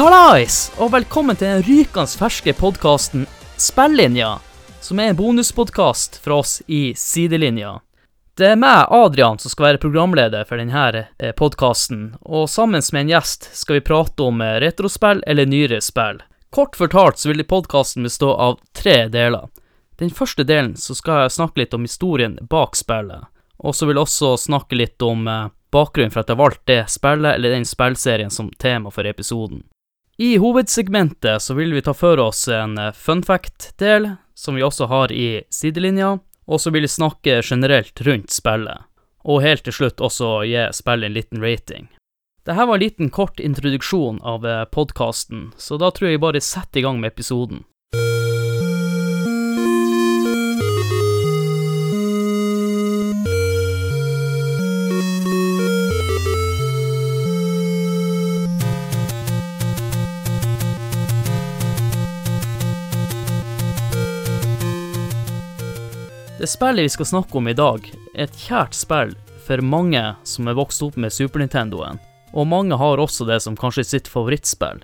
Hallais, og velkommen til den rykende ferske podkasten Spillinja, som er en bonuspodkast fra oss i Sidelinja. Det er meg, Adrian, som skal være programleder for denne podkasten, og sammen med en gjest skal vi prate om eh, retrospill eller nyere spill. Kort fortalt så vil podkasten bestå av tre deler. Den første delen så skal jeg snakke litt om historien bak spillet, og så vil jeg også snakke litt om eh, bakgrunnen for at jeg valgte det spillet eller den spillserien som tema for episoden. I hovedsegmentet så vil vi ta for oss en eh, fun fact-del, som vi også har i sidelinja, og så vil vi snakke generelt rundt spillet, og helt til slutt også gi spillet en liten rating. Dette var en liten kort introduksjon av podkasten, så da tror jeg bare setter i gang med episoden. Det spillet vi skal snakke om i dag, er et kjært spill for mange som er vokst opp med Super Nintendoen, og mange har også det som kanskje sitt favorittspill.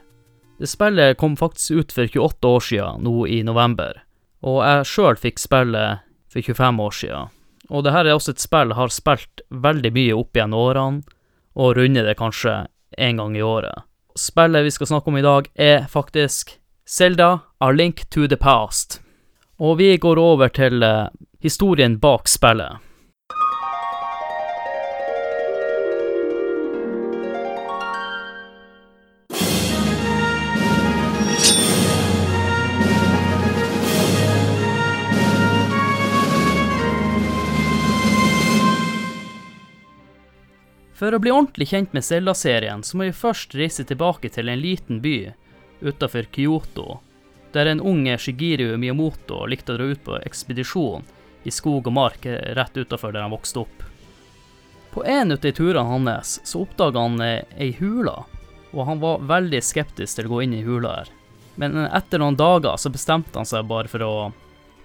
Det spillet kom faktisk ut for 28 år siden, nå i november, og jeg sjøl fikk spillet for 25 år siden. Og det her er også et spill jeg har spilt veldig mye opp igjen årene, og runder det kanskje én gang i året. Spillet vi skal snakke om i dag, er faktisk Selda A Link to the Past. Og vi går over til historien bak spillet. For å bli ordentlig kjent med Zelda-serien, så må vi først reise tilbake til en liten by utafor Kyoto, der en ung Shigiru Miyamoto likte å dra ut på ekspedisjon i skog og mark rett utafor der han vokste opp. På en av de turene hans så oppdaga han eh, ei hule, og han var veldig skeptisk til å gå inn i hula her. Men etter noen dager så bestemte han seg bare for å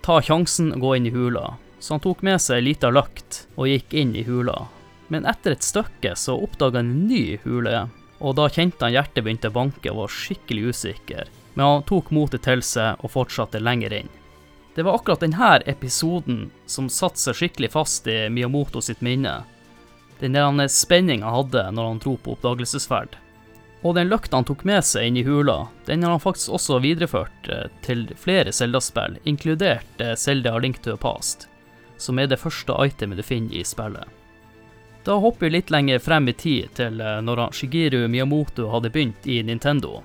ta sjansen og gå inn i hula, så han tok med seg ei lita løkt og gikk inn i hula. Men etter et stykke så oppdaga han en ny hule, og da kjente han hjertet begynte å banke og var skikkelig usikker, men han tok motet til seg og fortsatte lenger inn. Det var akkurat denne episoden som satte seg skikkelig fast i Miyamoto sitt minne. Den der spenninga han hadde når han dro på oppdagelsesferd. Og den løkta han tok med seg inn i hula, den har han faktisk også videreført eh, til flere Zelda-spill, inkludert Zelda Link to the Past, som er det første itemet du finner i spillet. Da hopper vi litt lenger frem i tid, til eh, når Shigeru Miyamoto hadde begynt i Nintendo.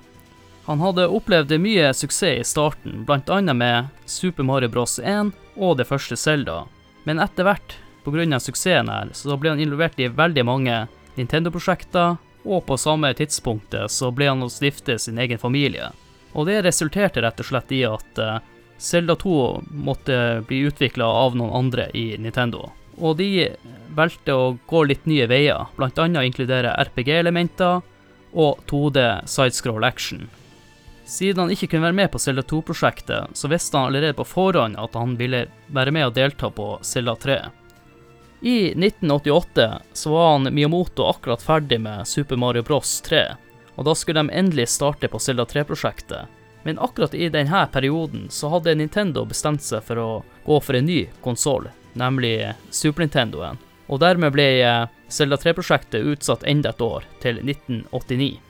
Han hadde opplevd mye suksess i starten, bl.a. med Super Mario Bros. 1 og det første Zelda, men etter hvert, pga. suksessen her, så ble han involvert i veldig mange Nintendo-prosjekter, og på samme tidspunktet så ble han å stifte sin egen familie. Og det resulterte rett og slett i at uh, Zelda 2 måtte bli utvikla av noen andre i Nintendo. Og de valgte å gå litt nye veier, bl.a. inkludere RPG-elementer og 2D sidescroll action. Siden han ikke kunne være med på Zelda 2-prosjektet, så visste han allerede på forhånd at han ville være med og delta på Zelda 3. I 1988 så var han Miyamoto akkurat ferdig med Super Mario Bros 3, og da skulle de endelig starte på Zelda 3-prosjektet. Men akkurat i denne perioden så hadde Nintendo bestemt seg for å gå for en ny konsoll, nemlig Super Nintendoen, og dermed ble Zelda 3-prosjektet utsatt enda et år, til 1989.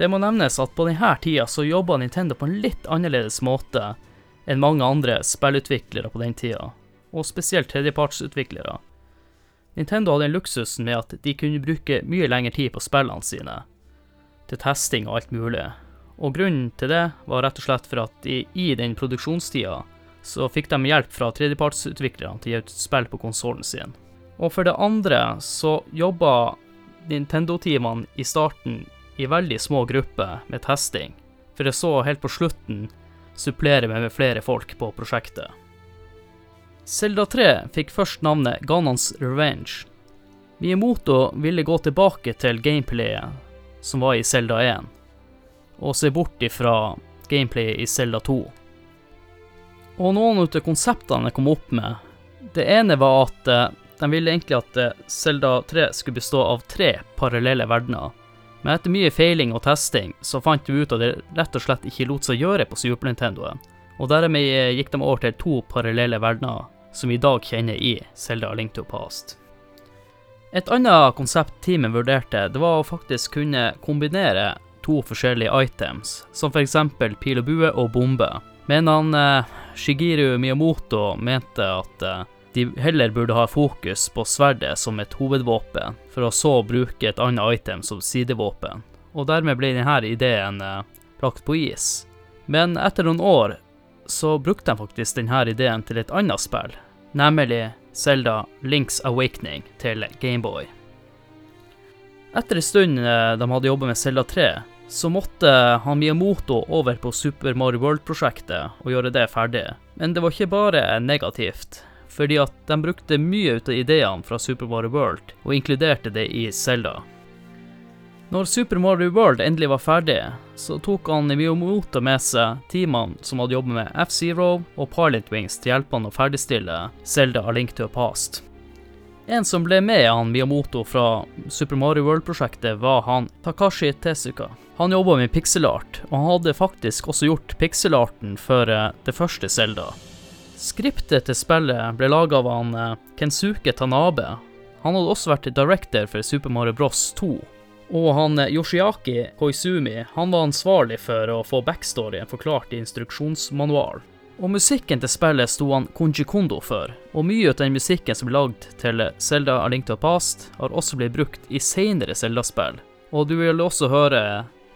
Det må nevnes at på denne tida så jobba Nintendo på en litt annerledes måte enn mange andre spillutviklere på den tida, og spesielt tredjepartsutviklere. Nintendo hadde en luksusen med at de kunne bruke mye lengre tid på spillene sine, til testing og alt mulig, og grunnen til det var rett og slett for at de, i den produksjonstida så fikk de hjelp fra tredjepartsutviklerne til å gi ut spill på konsollen sin. Og for det andre så jobba Nintendo-teamene i starten i veldig små grupper med testing, for jeg så helt på slutten supplere meg med flere folk på prosjektet. Selda 3 fikk først navnet Ganons Revenge. Miyamoto ville gå tilbake til gameplayet som var i Selda 1, og se bort ifra gameplayet i Selda 2. Og noen av konseptene jeg kom opp med, det ene var at eh, de ville egentlig at Selda 3 skulle bestå av tre parallelle verdener, Men etter mye feiling og testing, så fant vi ut at det rett og slett ikke lot seg gjøre på Super Nintendoen. Og dermed gikk de over til to parallelle verdener, som vi i dag kjenner i Zelda Link to Past. Et annet konsept teamet vurderte, det var å faktisk kunne kombinere to forskjellige items, som f.eks. pil og bue og bombe. Men han eh, Shigiru Miyamoto mente at eh, de heller burde ha fokus på sverdet som et hovedvåpen, for å så bruke et annet item som sidevåpen. Og dermed ble denne ideen eh, lagt på is. Men etter noen år så brukte de faktisk denne ideen til et annet spill, nemlig Zelda Links Awakening til Gameboy. Etter en stund eh, de hadde jobba med Zelda 3, så måtte han Miyamoto over på Super Mario World-prosjektet og gjøre det ferdig. Men det var ikke bare negativt, fordi at de brukte mye ut av ideene fra Super Mario World og inkluderte det i Zelda. Når Super Mario World endelig var ferdig, så tok han Miyamoto med seg teamene som hadde jobbet med F-Zero og Pilot Wings til hjelp han å ferdigstille Zelda A Link to a Past. En som ble med han Miyamoto fra Super Mario World-prosjektet, var han Takashi Tezuka. Han jobba med pixelart, og han hadde faktisk også gjort pixelarten for eh, det første Zelda. Skriptet til spillet ble laga av han eh, Kensuke Tanabe. Han hadde også vært director for Super Mario Bros 2. Og han eh, Yoshiaki Koizumi han var ansvarlig for å få backstoryen forklart i instruksjonsmanual. Og musikken til spillet sto han Konji Kondo for, og mye av den musikken som ble lagd til Zelda A Link to Past, har også blitt brukt i senere Zelda-spill, og du vil også høre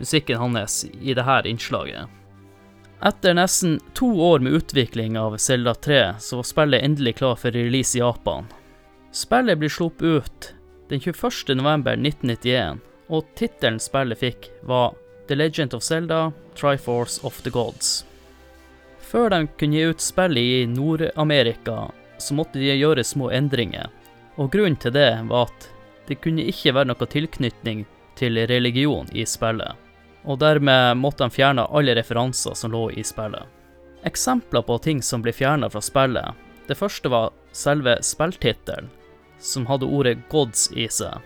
musikken hans i dette innslaget. Etter nesten to år med utvikling av Zelda 3, så var spillet endelig klar for release i Japan. Spillet blir sluppet ut den 21. november 1991, og tittelen spillet fikk, var The Legend of Zelda Triforce of the Gods. Før de kunne gi ut spillet i Nord-Amerika, så måtte de gjøre små endringer. Og grunnen til det var at det kunne ikke være noe tilknytning til religion i spillet. Og dermed måtte de fjerne alle referanser som lå i spillet. Eksempler på ting som ble fjerna fra spillet. Det første var selve spilltittelen, som hadde ordet 'gods' i seg.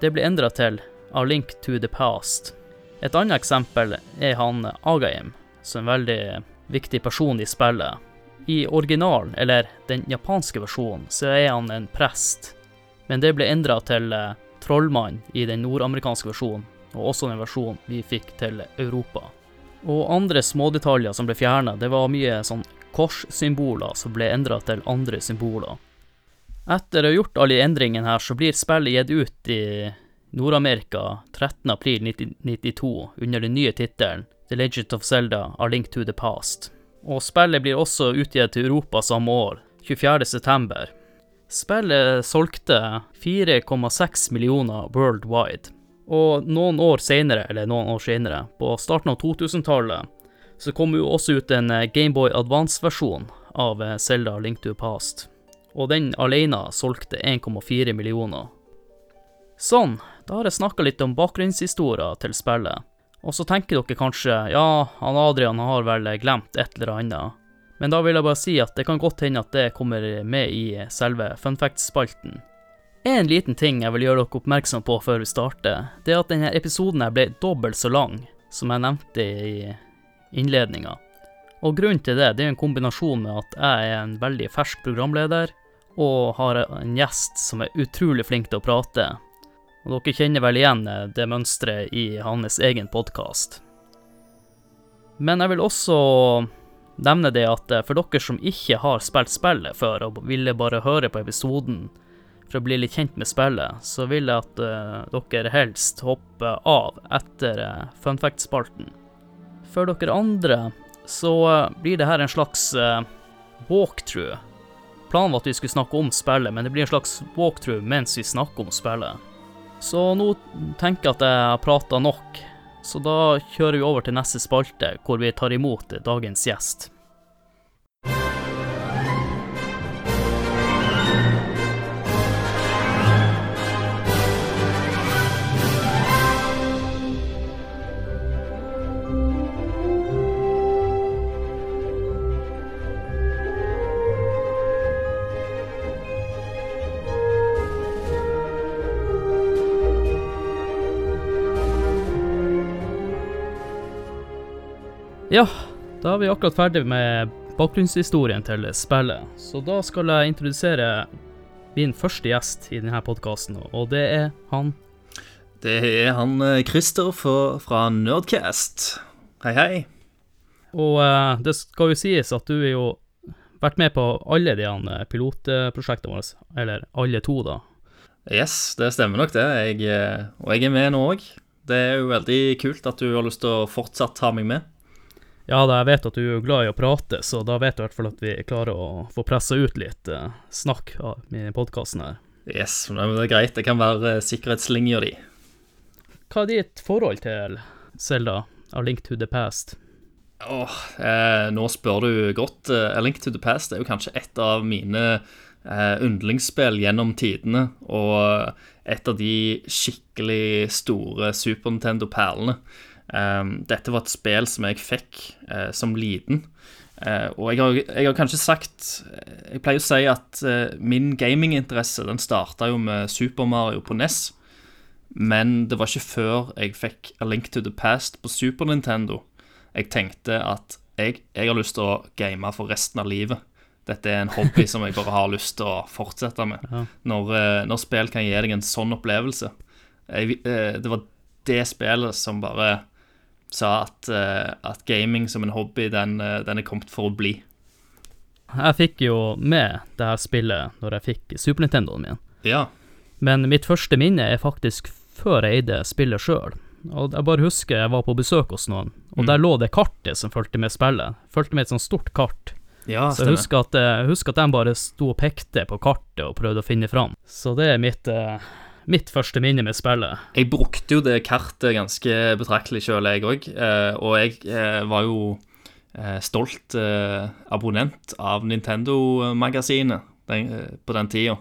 Det ble endra til 'A link to the past'. Et annet eksempel er han Agaim, som er en veldig viktig person i spillet. I originalen, eller den japanske versjonen, så er han en prest, men det ble endra til eh, trollmann i den nordamerikanske versjonen, og også den versjonen vi fikk til Europa. Og andre smådetaljer som ble fjerna, det var mye sånn korssymboler som ble endra til andre symboler. Etter å ha gjort alle endringene her, så blir spillet gitt ut i Nord-Amerika 13.4.1992 under den nye tittelen The Legend of Zelda A Link to the Past. Og spillet blir også utgitt til Europa samme år, 24.9. Spillet solgte 4,6 millioner worldwide. Og noen år senere, eller noen år senere, på starten av 2000-tallet, så kom jo også ut en eh, Gameboy Advance-versjon av eh, Zelda Link to Past. Og den alene solgte 1,4 millioner. Sånn, da har jeg snakka litt om bakgrunnshistoria til spillet. Og så tenker dere kanskje ja, han Adrian har vel glemt et eller annet. Men da vil jeg bare si at det kan godt hende at det kommer med i selve funfact-spalten. En liten ting jeg vil gjøre dere oppmerksom på før vi starter, det er at denne episoden ble dobbelt så lang som jeg nevnte i innledninga. Og grunnen til det, det er en kombinasjon med at jeg er en veldig fersk programleder, og har en gjest som er utrolig flink til å prate, og dere kjenner vel igjen eh, det mønsteret i hans egen podkast. Men jeg vil også nevne det at eh, for dere som ikke har spilt spillet før, og ville bare høre på episoden for å bli litt kjent med spillet, så vil jeg at uh, dere helst hopper av etter uh, funfact-spalten. For dere andre så uh, blir det her en slags uh, walkthrough. Planen var at vi skulle snakke om spillet, men det blir en slags walkthrough mens vi snakker om spillet. Så nå tenker jeg at jeg har prata nok, så da kjører vi over til neste spalte, hvor vi tar imot dagens gjest. Ja, da er vi akkurat ferdig med bakgrunnshistorien til spillet, så da skal jeg introdusere min første gjest i denne podkasten, og det er han Det er han eh, Christer fra, Nerdcast. Hei, hei. Og eh, det skal jo sies at du har jo vært med på alle de eh, pilotprosjektene våre, eller alle to, da. Yes, det stemmer nok det. Jeg, eh, og jeg er med nå òg. Det er jo veldig kult at du har lyst til å fortsatt ha meg med. Ja, da, jeg vet at du er glad i å prate, så da vet du i hvert fall at vi klarer å få pressa ut litt eh, snakk i podkasten her. Yes, men det er greit. Det kan være eh, sikkerhetslinja di. Hva er ditt forhold til Selda, A Link to the Past? Åh, eh, nå spør du godt. Eh, A Link to the Past er jo kanskje et av mine eh, yndlingsspill gjennom tidene, og et av de skikkelig store Super Nintendo-perlene. Eh, dette var et spill som jeg fikk uh, som liten. Uh, og jeg har, jeg har kanskje sagt Jeg pleier å si at uh, min gaminginteresse den starta jo med Super Mario på NES. Men det var ikke før jeg fikk A Link to the Past på Super Nintendo jeg tenkte at jeg, jeg har lyst til å game for resten av livet. Dette er en hobby som jeg bare har lyst til å fortsette med. Ja. Når, eh, når spill kan gi deg en sånn opplevelse. Jeg, eh, det var det spillet som bare sa at, eh, at gaming som en hobby, den, eh, den er kommet for å bli. Jeg fikk jo med det her spillet når jeg fikk Super Nintendoen min, Ja. men mitt første minne er faktisk før jeg eide spillet sjøl. Og jeg bare husker jeg var på besøk hos noen, og Mm. der lå det kartet som fulgte med spillet. Fulgte med et sånt stort kart. ja, Så jeg husker at, jeg husker at de bare sto og pekte på kartet og prøvde å finne fram. Så det er mitt, eh, mitt første minne med spillet. Jeg brukte jo det kartet ganske betraktelig sjøl, jeg òg. Og jeg eh, var jo eh, stolt eh, abonnent av Nintendo-magasinet eh, på den tida.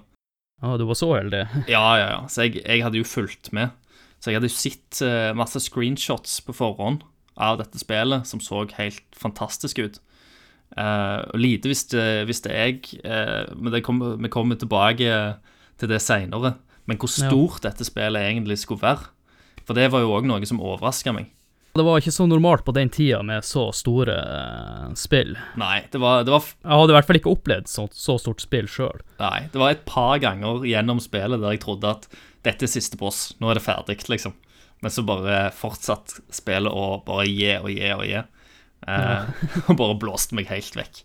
Ja, du var så heldig. Ja, ja, ja. Så jeg, jeg hadde jo fulgt med. Så jeg hadde jo sett eh, masse screenshots på forhånd av dette spillet, som så helt fantastisk ut. Uh, og lite visste, visste jeg, uh, men det kom, vi kommer tilbake til det seinere, men hvor Ja. stort dette spillet egentlig skulle være. For det var jo òg noe som overraska meg. Det var ikke så normalt på den tida med så store uh, spill. Nei, det var, det var Jeg hadde i hvert fall ikke opplevd så, så stort spill sjøl. Nei, det var et par ganger gjennom spillet der jeg trodde at dette er siste boss, nå er det ferdig, liksom. Men så bare fortsatt spillet og bare gi og gi og gi. Eh, og bare blåste meg helt vekk.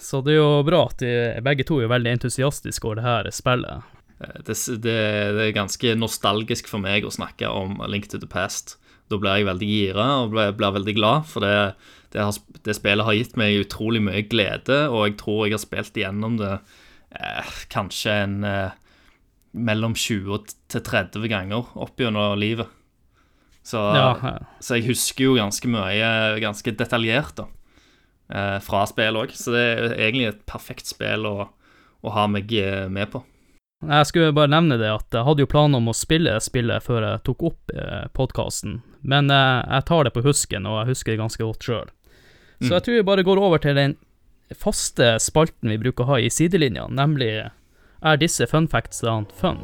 Så det er jo bra at de, begge to er veldig entusiastiske over det her spillet. Eh, Det, det, det er ganske nostalgisk for meg å snakke om A Link to the Past. Da blir jeg veldig gira og blir, blir veldig glad, for det, det, har, det spillet har gitt meg utrolig mye glede, og jeg tror jeg har spilt igjennom det eh, kanskje en eh, mellom 20 til 30 ganger opp gjennom livet. Så, Ja, så jeg husker jo ganske mye, ganske detaljert, da, eh, fra spill òg. Så det er egentlig et perfekt spill å, å ha meg eh, med på. Jeg skulle bare nevne det at jeg hadde jo planer om å spille spillet før jeg tok opp eh, podkasten, men eh, jeg tar det på husken, og jeg husker det ganske godt sjøl. Så Mm. jeg tror vi bare går over til den faste spalten vi bruker å ha i sidelinja, nemlig Er disse fun factsene fun?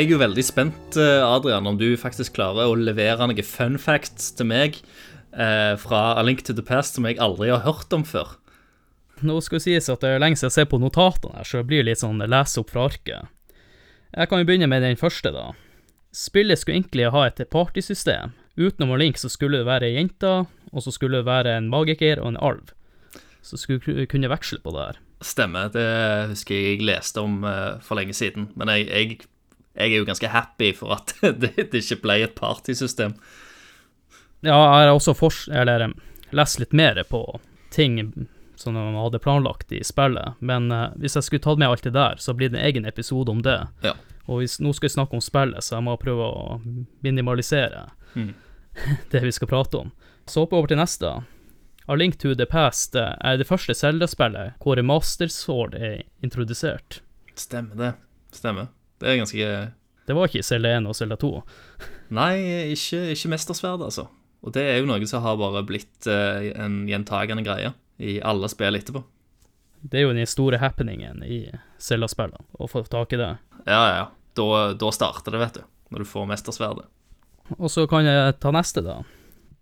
Er jeg jo veldig spent, eh, Adrian, om du faktisk klarer å levere noen fun facts til meg eh, fra A Link to the Past som jeg aldri har hørt om før. Nå skal det sies at det er lenge siden jeg ser på notatene her, så det blir litt sånn lese opp fra arket. Jeg kan jo begynne med den første, da. Spillet skulle egentlig ha et partysystem. Utenom Link så skulle det være ei jente, og så skulle det være en magiker og en alv. Så skulle du kunne veksle på det her. Stemmer, det husker jeg jeg leste om eh, for lenge siden. Men jeg, jeg, jeg er jo ganske happy for at det, det ikke ble et partysystem. Ja, jeg har også fors eller lest litt mer på ting som de hadde planlagt i spillet, men uh, hvis jeg skulle tatt med alt det der, så blir det en egen episode om det. Ja. Og hvis, nå skal vi snakke om spillet, så jeg må prøve å minimalisere. mm. det vi skal prate om. Så hopper vi over til neste. A Link to the Past eh, er det første Zelda-spillet hvor Master Sword er introdusert. Stemmer det. Stemmer. Det er ganske Det var ikke Selda 1 og Selda 2. Nei, ikke, ikke mestersverd, altså. Og det er jo noe som har bare blitt eh, en gjentagende greie i alle spill etterpå. Det er jo den store happeningen i Selda-spillene, å få tak i det. Ja, ja. Da, da starter det, vet du. Når du får mestersverdet. Og så kan jeg ta neste, da.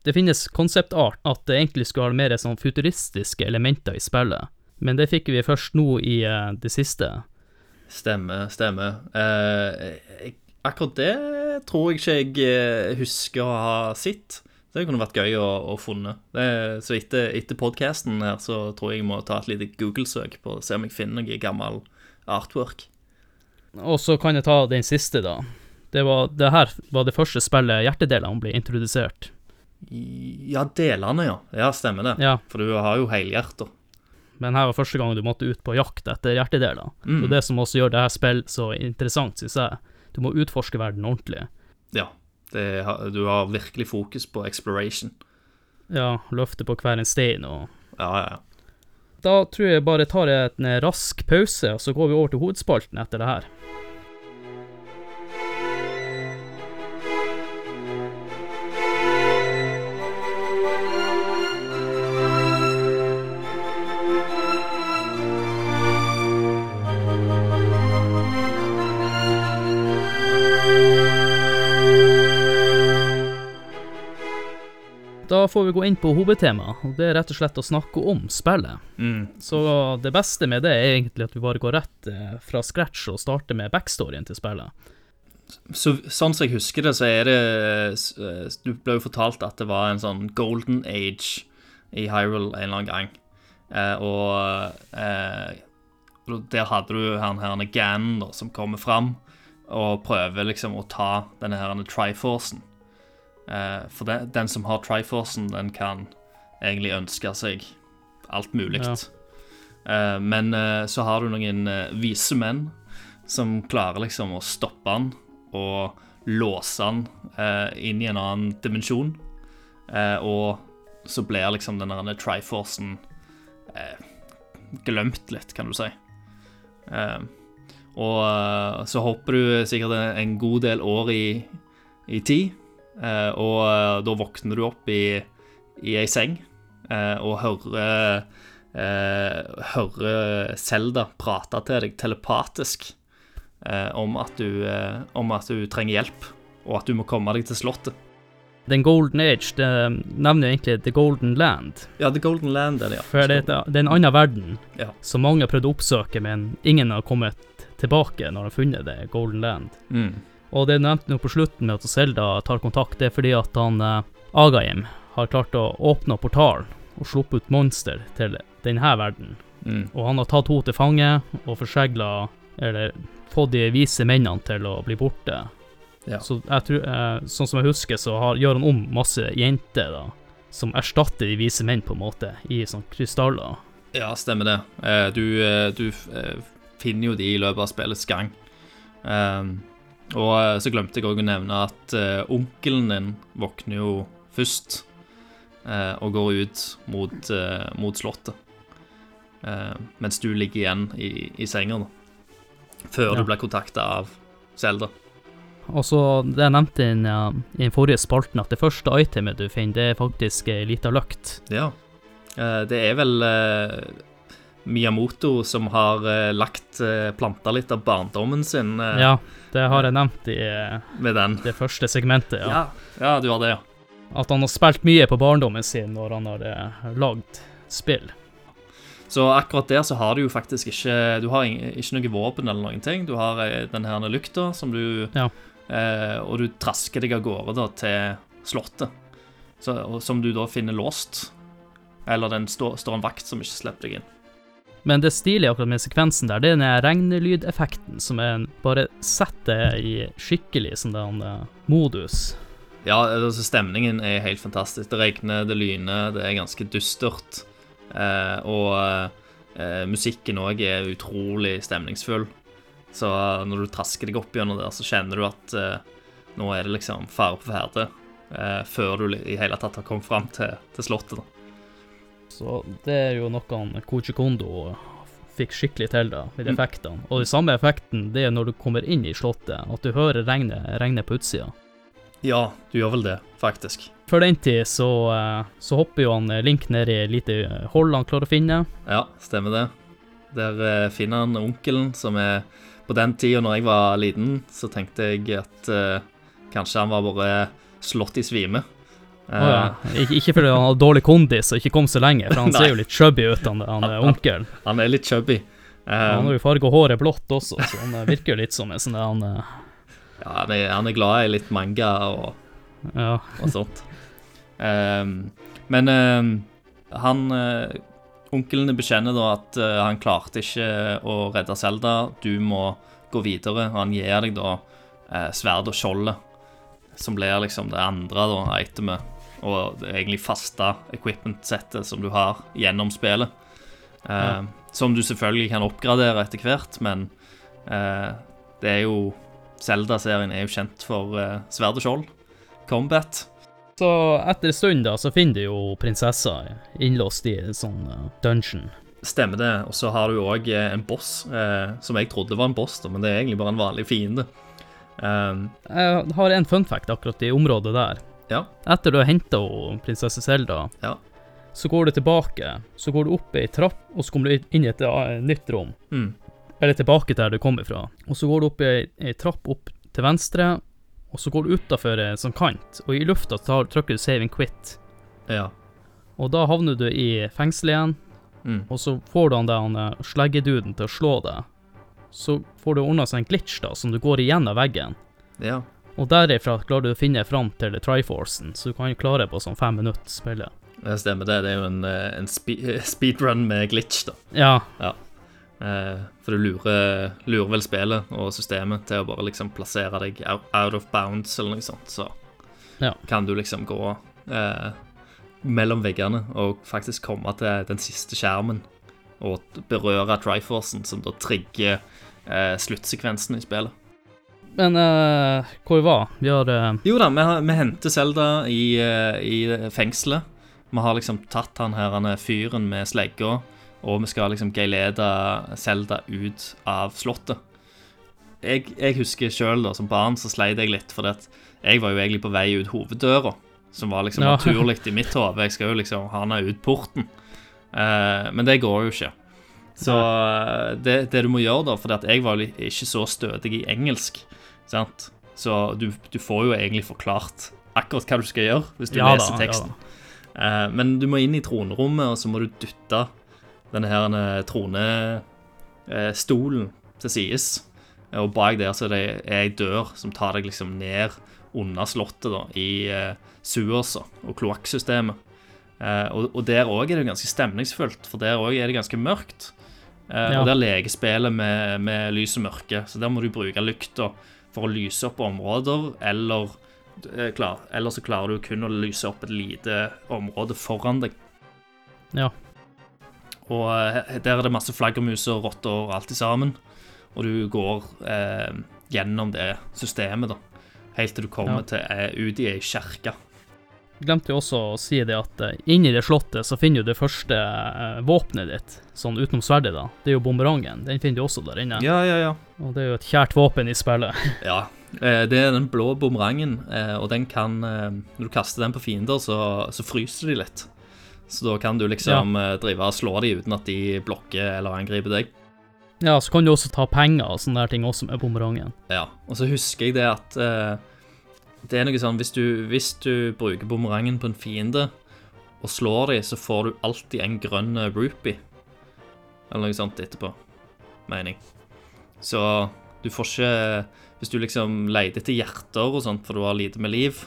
Det finnes konseptart at det egentlig skulle ha mer sånn futuristiske elementer i spillet, men det fikk vi først nå i eh, det siste. Stemmer, stemmer. Eh, akkurat det tror jeg ikke jeg eh, husker å ha sett. Det kunne vært gøy å, å funne. Det, så etter, etter podkasten her, så tror jeg jeg må ta et lite Google-søk på se om jeg finner noe gammel artwork. Og så kan jeg ta den siste, da. Det, var, det her var det første spillet hjertedelene ble introdusert. Ja, delene, ja. Ja, stemmer det. Ja, For du har jo helhjerter. Men her var første gang du måtte ut på jakt etter hjertedeler. Mm. Og det som også gjør det her spill så interessant, synes jeg. Du må utforske verden ordentlig. Ja. Det, du har virkelig fokus på exploration. Ja, løfte på hver en stein og Ja, ja, ja. Da tror jeg bare tar en rask pause, og så går vi over til hovedspalten etter det her. Da får vi gå inn på hovedtemaet, og det er rett og slett å snakke om spillet. Mm. Så det beste med det er egentlig at vi bare går rett eh, fra scratch og starter med backstoryen til spillet. Så, sånn som jeg husker det, så er det eh, Du ble jo fortalt at det var en sånn golden age i Hyrule en eller annen gang. Eh, og eh, der hadde du han her Ganon som kommer fram og prøver liksom å ta denne her Triforcen. Eh, for det, den som har Triforcen, den kan egentlig ønske seg alt mulig. Ja. Eh, men eh, så har du noen vise menn som klarer liksom å stoppe han og låse han eh, inn i en annen dimensjon. Eh, og så blir liksom den der Triforcen eh, glemt litt, kan du si. Og så hopper du sikkert en- god del år i, i tid, og eh, da våkner du opp i, i ei seng eh, og hører eh, hører Zelda prate til deg telepatisk eh, om, at du, eh, om at du trenger hjelp, og at du må komme deg til slottet. Den Golden Age det nevner egentlig The Golden Land. Ja, The Golden Land er det, ja. For det, det er en annen verden Ja. som mange har prøvd å oppsøke, men ingen har kommet tilbake når de har funnet det Golden Land. Mm. Og det du nevnte nå på slutten med at Zelda tar kontakt, det er fordi at han eh, Agahim har klart å åpne portalen og sluppe ut monster til denne verden. Mm. Og han har tatt henne til fange og forsegla, eller fått de vise mennene til å bli borte. Ja. Så jeg tror, eh, sånn som jeg husker, så har, gjør han om masse jenter, da, som erstatter de vise menn, på en måte, i sånn krystaller. Ja, stemmer det. Eh, du du finner jo de i løpet av spillets gang. Um, og eh, så glemte jeg òg å nevne at eh, onkelen din våkner jo først eh, og går ut mot, mot slottet. Mens du ligger igjen i, i senga, da. Før Ja. du blir kontakta av Zelda. Og så, det jeg nevnte i den, i den forrige spalten, at det første itemet du finner, det er faktisk ei lita løkt. Ja. Det er vel Miyamoto som har eh, lagt uh, planta litt av barndommen sin eh, Ja, det har jeg nevnt i eh, med den. det første segmentet, ja. Ja. ja, du har det, ja. At han har spilt mye på barndommen sin når han har eh, lagd spill. Så akkurat der så har du jo faktisk ikke Du har ikke noe våpen eller noen ting. Du har eh, den her lykta som du Ja. eh, Og du trasker deg av gårde da til slottet, så, som du da finner låst. Eller den står, står en vakt som ikke slipper deg inn. Men det stilige akkurat med sekvensen der, det er den regnelydeffekten som er bare setter i skikkelig sånn den eh, modus. Ja, altså stemningen er helt fantastisk. Det regner, det lyner, det er ganske dystert. Eh, og eh, musikken òg er utrolig stemningsfull. Så når du trasker deg opp gjennom der, så kjenner du at eh, nå er det liksom fare på ferde. eh, før du i hele tatt har kommet fram til, til slottet. da. Så det er jo noe han Koji Kondo fikk skikkelig til, da, med Mm. effektene. Og den samme effekten det er når du kommer inn i slottet, at du hører regnet, regne på utsida. Ja, du gjør vel det, faktisk. Før den tid så, eh, så hopper jo han eh, Link ned i et lite hold han klarer å finne. Ja, stemmer det. Der eh, finner han onkelen, som er På den tida når jeg var liten, så tenkte jeg at uh, kanskje han var bare slått i svime. Eh, ja. Ik ikke fordi han hadde dårlig kondis og ikke kom så lenge, for han ser jo litt chubby ut, han, han eh, onkelen. Han er litt chubby. Um, Han har jo farga håret blått også, så han eh, virker jo litt som en sånn han uh... ja, han, er, han er glad i litt manga og, Ja. og sånt. Um, men um, han uh, Onkelen bekjenner da at uh, han klarte ikke å redde Selda. Du må gå videre. Og han gir deg da uh, sverd og skjoldet, som blir liksom det andre da, itemet. Og det egentlig faste equipment-settet som du har gjennom spillet. Eh, Som du selvfølgelig kan oppgradere etter hvert, men eh, det er jo Zelda-serien er jo kjent for uh, sverd og skjold. Combat. Så etter en stund da, så finner du jo prinsessa innlåst i en sånn dungeon. Stemmer det. Og så har du òg en boss, eh, som jeg trodde var en boss, da, men det er egentlig bare en vanlig fiende. Jeg har en fun fact akkurat i området der. Ja. Etter du har henta prinsesse Selda, Ja. så går du tilbake. Så går du opp ei trapp, og så kommer du inn i et eh, nytt rom. Mm. Eller tilbake til der du kom ifra. Og så går du opp i ei, ei trapp opp til venstre, og så går du utafor en sånn kant, og i lufta tar, trykker du save and quit. ja. Og da havner du i fengsel igjen, Mm. og så får du han der eh, sleggeduden til å slå deg. Så får du ordna seg en glitch, da, som du går igjen av veggen. ja. Og derifra klarer du å finne fram til Triforcen, så du kan klare på sånn fem minutter spillet. Det stemmer det. Det er jo en, eh, en spe speedrun med glitch, da. Ja, Eh, for du lurer, lurer vel spillet og systemet til å bare liksom plassere deg out, out of bounds eller noe sånt, så Ja. kan du liksom gå eh, mellom veggene og faktisk komme til den siste skjermen og berøre Triforcen, som da trigger eh, sluttsekvensen i spillet. Men uh, hvor var? Vi har uh... Jo da, vi, har, vi henter Selda i, uh, i fengselet. Vi har liksom tatt han her, han er fyren med slegga, og vi skal liksom geilede Selda ut av slottet. Jeg, jeg husker sjøl som barn så sleit jeg litt, for jeg var jo egentlig på vei ut hoveddøra, som var liksom Ja. naturlig i mitt hode. Jeg skal jo liksom ha henne ut porten. Eh, men det går jo ikke. Så det, det du må gjøre, da, for jeg var jo ikke så stødig i engelsk, sant? så du, du får jo egentlig forklart akkurat hva du skal gjøre hvis du Ja da, leser ja teksten. Eh, men du må inn i tronrommet, og så må du dytte denne her tronestolen til sides. Og bak der så er det ei dør som tar deg liksom ned under slottet, da, i uh, Suersa og kloakksystemet. Uh, og, og der òg er det ganske stemningsfullt, for der òg er det ganske mørkt. Uh, Ja. Og der leker spillet med, med lys og mørke, så der må du bruke lykta for å lyse opp områder, eller, eh, klar, eller så klarer du kun å lyse opp et lite område foran deg. Ja. Og eh, der er det masse flaggermus og rotter og alt i sammen. Og du går eh, gjennom det systemet, da. Helt til du kommer Ja. til eh, ut i ei kjerke. Glemte jo også å si det at eh, inni det slottet så finner du det første eh, våpenet ditt, sånn utenom sverdet, da. Det er jo bumerangen. Den finner du også der inne. Ja, ja, ja. Og det er jo et kjært våpen i spillet. Ja, eh, det er den blå bumerangen, og den kan Når du kaster den på fiender, så, så fryser de litt. Så da kan du liksom ja. drive og slå dem uten at de blokker eller angriper deg. Ja, så kan du også ta penger og sånne der ting også med bumerangen. Ja, og så husker jeg det at eh, det er noe sånn hvis du, hvis du bruker bumerangen på en fiende og slår dem, så får du alltid en grønn eh, rupee. Eller noe sånt etterpå, mener jeg. Så du får ikke Hvis du liksom leter etter hjerter og sånt, for du har lite med liv,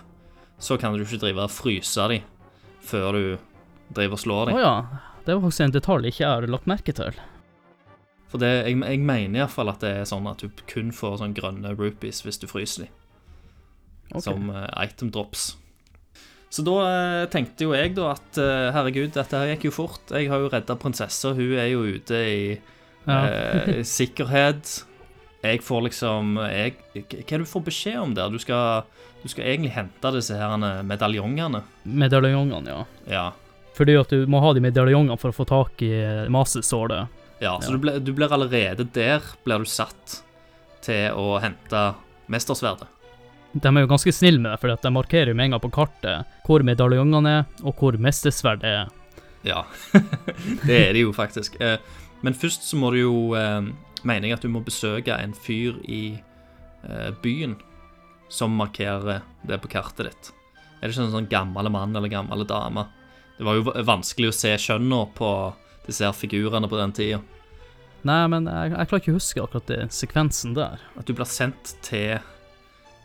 så kan du ikke drive og fryse dem før du driver og slår Å dem. ja. Det var faktisk en detalj jeg ikke har lagt merke til. For det, jeg, jeg mener iallfall at det er sånn at du kun får sånn grønne rupees hvis du fryser dem. Ok. som eh, item drops. Så da eh, tenkte jo jeg da at eh, herregud, dette her gikk jo fort. Jeg har jo redda prinsessa, hun er jo ute i Ja. eh, sikkerhet. jeg får liksom jeg, Hva er det du får beskjed om der? Du skal, du skal egentlig hente disse her medaljongene. Medaljongene, ja. Ja. Fordi at du må ha de medaljongene for å få tak i masesålet. ja så Ja. Du, ble, du blir allerede der blir du satt til å hente mestersverdet. De er jo ganske snille med det, for de markerer jo med en gang på kartet hvor medaljongene er, og hvor mestersverdet er. Ja, det er det jo faktisk. Eh, Men først så må du jo eh, Mener jeg at du må besøke en fyr i eh, byen som markerer det på kartet ditt. Er det ikke en sånn gammel mann eller gammel dame? Det var jo vanskelig å se kjønna på disse her figurene på den tida. Nei, men jeg, jeg klarer ikke å huske akkurat den sekvensen der. At du blir sendt til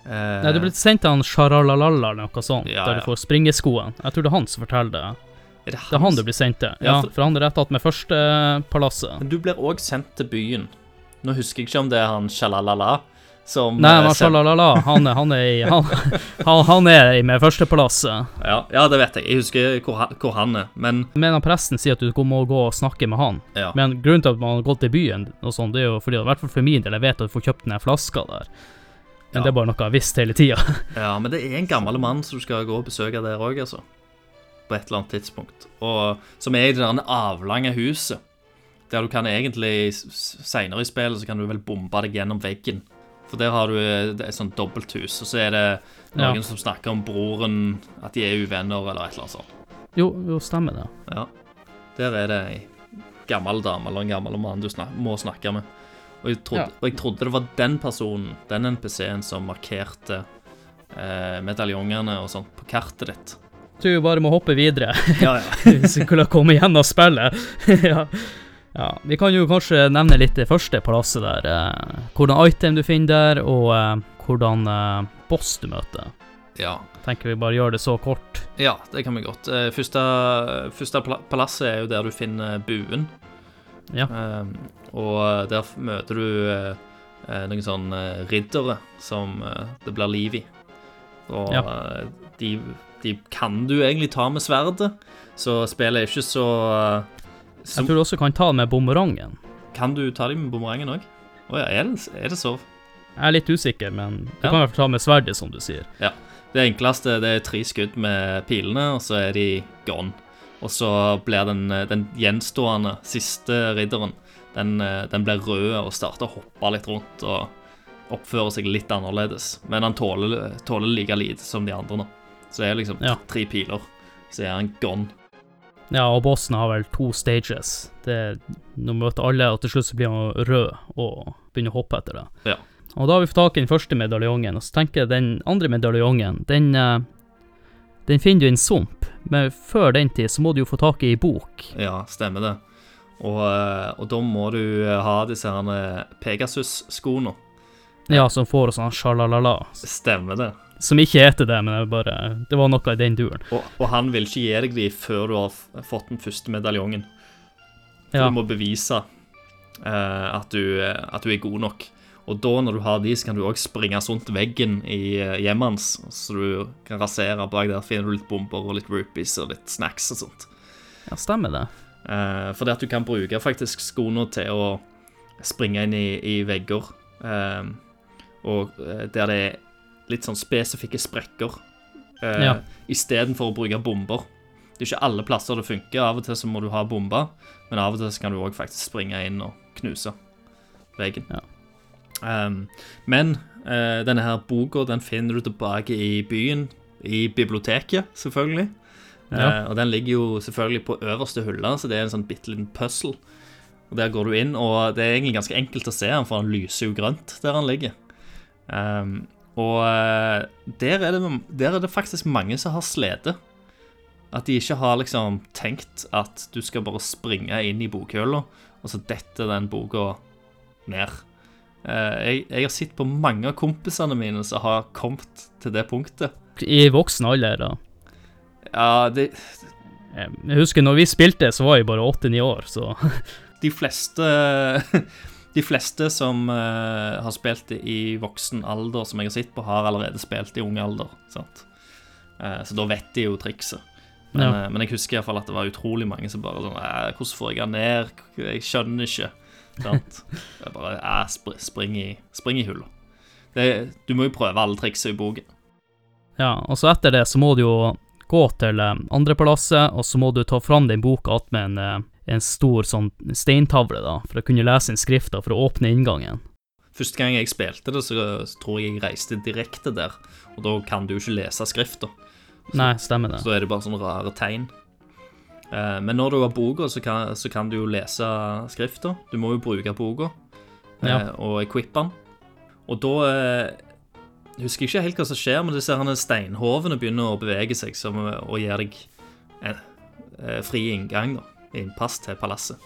eh, Nei, du ble sendt til han Sharalalala eller noe sånt, Ja, der du får springeskoen. Jeg tror det er han som forteller det. Er det, Det er han du blir sendt til. Ja, for- for han er rett attmed første palasset. Men du blir òg sendt til byen. Nå husker jeg ikke om det er han Shalalala som Nei, eh, men Shalalala, han, han er i han, han, er i med førstepalasset. ja, ja, det vet jeg. Jeg husker hvor hvor han er. Men Men han presten sier at du må gå og snakke med han. ja. Men grunnen til at man har gått til byen, og sånn, det er jo fordi, i hvert fall for min del, jeg vet at du får kjøpt den flaska der. Men Ja. det er bare noe jeg har visst hele tida. Ja, men det er en gammel mann som du skal gå og besøke der òg, altså. På et eller annet tidspunkt. Og Som er i det der avlange huset. Der du kan egentlig Seinere i spillet så kan du vel bombe deg gjennom veggen. For der har du eh, et sånt dobbelthus, og så er det noen Ja. som snakker om broren, at de er uvenner, eller et eller annet sånt. Jo, jo, stemmer det. Ja. Der er det ei gammel dame eller en gammel mann du snak må snakke med. Og jeg, trodde, Ja. og jeg trodde det var den personen, den NPC-en, som markerte eh, medaljongene og sånt på kartet ditt. Du bare må hoppe videre, Ja, ja. hvis vi skulle komme gjennom spillet. ja. ja. Vi kan jo kanskje nevne litt det første palasset der. Eh, hvordan item du finner der, og eh, hvordan eh, boss du møter. ja. Tenker vi bare gjør det så kort. Ja, det kan vi godt. Eh, Første, første pala- palasset er jo der du finner buen. Ja. Ehm, og der møter du eh, eh, noen sånne riddere som eh, det blir liv i. Og Ja. eh, de, de kan du egentlig ta med sverdet, så spillet er ikke så så Jeg tror du også kan ta det med bumerangen. Kan du ta dem med bumerangen òg? Å ja, er det, er det så? Jeg er litt usikker, men du Ja. kan i hvert fall ta med sverdet, som du sier. Ja. Det enkleste det er tre skudd med pilene, og så er de gone. Og så blir den, den gjenstående siste ridderen den, den blir rød og starter å hoppe litt rundt og oppfører seg litt annerledes. Men han tåler, tåler like lite som de andre nå. Så det er liksom Ja. tre piler, så er han gone. Ja, og bossen har vel to stages. Det, nå møter alle, og til slutt så blir han rød og begynner å hoppe etter det. Ja. Og da har vi fått tak i den første medaljongen, og så tenker jeg den andre medaljongen, den, eh, den finner du i en sump, men før den tid så må du jo få tak i ei bok. Ja, stemmer det. Og, eh, og da må du ha disse her Pegasus-skoene. Ja, som får sånn sjalalala. Stemmer det. Som ikke heter det, men det, bare, det var noe i den duren. Og, og han vil ikke gi deg de før du har fått den første medaljongen. For Ja. du må bevise eh, at, du, eh, at du er god nok. Og da, når du har de, så kan du òg springe rundt veggen i eh, hjemmet hans, så du kan rasere bak der. Finner du litt bomber og litt rupees og litt snacks og sånt. Ja, stemmer det. Eh, fordi at du kan bruke faktisk skoene til å springe inn i, i vegger. Uh, og eh, der det er litt sånn spesifikke sprekker. Uh, Ja. Istedenfor å bruke bomber. Det er ikke alle plasser det funker. Av og til så må du ha bomber, men av og til så kan du òg faktisk springe inn og knuse veggen. Ja. Um, men uh, denne her boka den finner du tilbake i byen, i biblioteket, selvfølgelig. Ja. Eh, og den ligger jo selvfølgelig på øverste hylle, så det er en sånn bitte liten puzzle. Og Der går du inn, og det er egentlig ganske enkelt å se han, for han lyser jo grønt der han ligger. Um, og eh, der er, det, der er det faktisk mange som har slitt. At de ikke har liksom tenkt at du skal bare springe inn i bokhylla, og så detter den boka ned. Uh, jeg, jeg har sett på mange av kompisene mine som har kommet til det punktet. I voksen alder, da. Ja, det, Jeg husker når vi spilte, så var jeg bare åtte-ni år, så de fleste De fleste som uh, har spilt det i voksen alder, som jeg har sett på, har allerede spilt i ung alder. Sant? Uh, så da vet de jo trikset. Men, Ja. uh, men jeg husker i hvert fall at det var utrolig mange som bare sånn «Eh, Hvordan får jeg han ned? Jeg skjønner ikke. Sant? Er bare jeg spr spring i, spring i hullet. Det- Du må jo prøve alle triksa i boken. Ja, og så etter det så må du jo gå til eh, andrepalasset, og så må du ta fram den boka attmed en, eh, en stor sånn steintavle, da, for å kunne lese inn skrifta for å åpne inngangen. Første gang jeg spilte det, så, tror jeg jeg reiste direkte der. Og da kan du jo ikke lese skrifta. Nei, stemmer det. Så da er det bare sånne rare tegn. Eh, men når du har boka, så kan, så kan du jo lese skrifta. Du må jo bruke boka Ja. og equippe den. Og da eh, husker ikke helt hva som skjer, men disse herne steinhovene begynner å bevege seg som, å gi deg en eh, fri inngang, da. Innpass til palasset.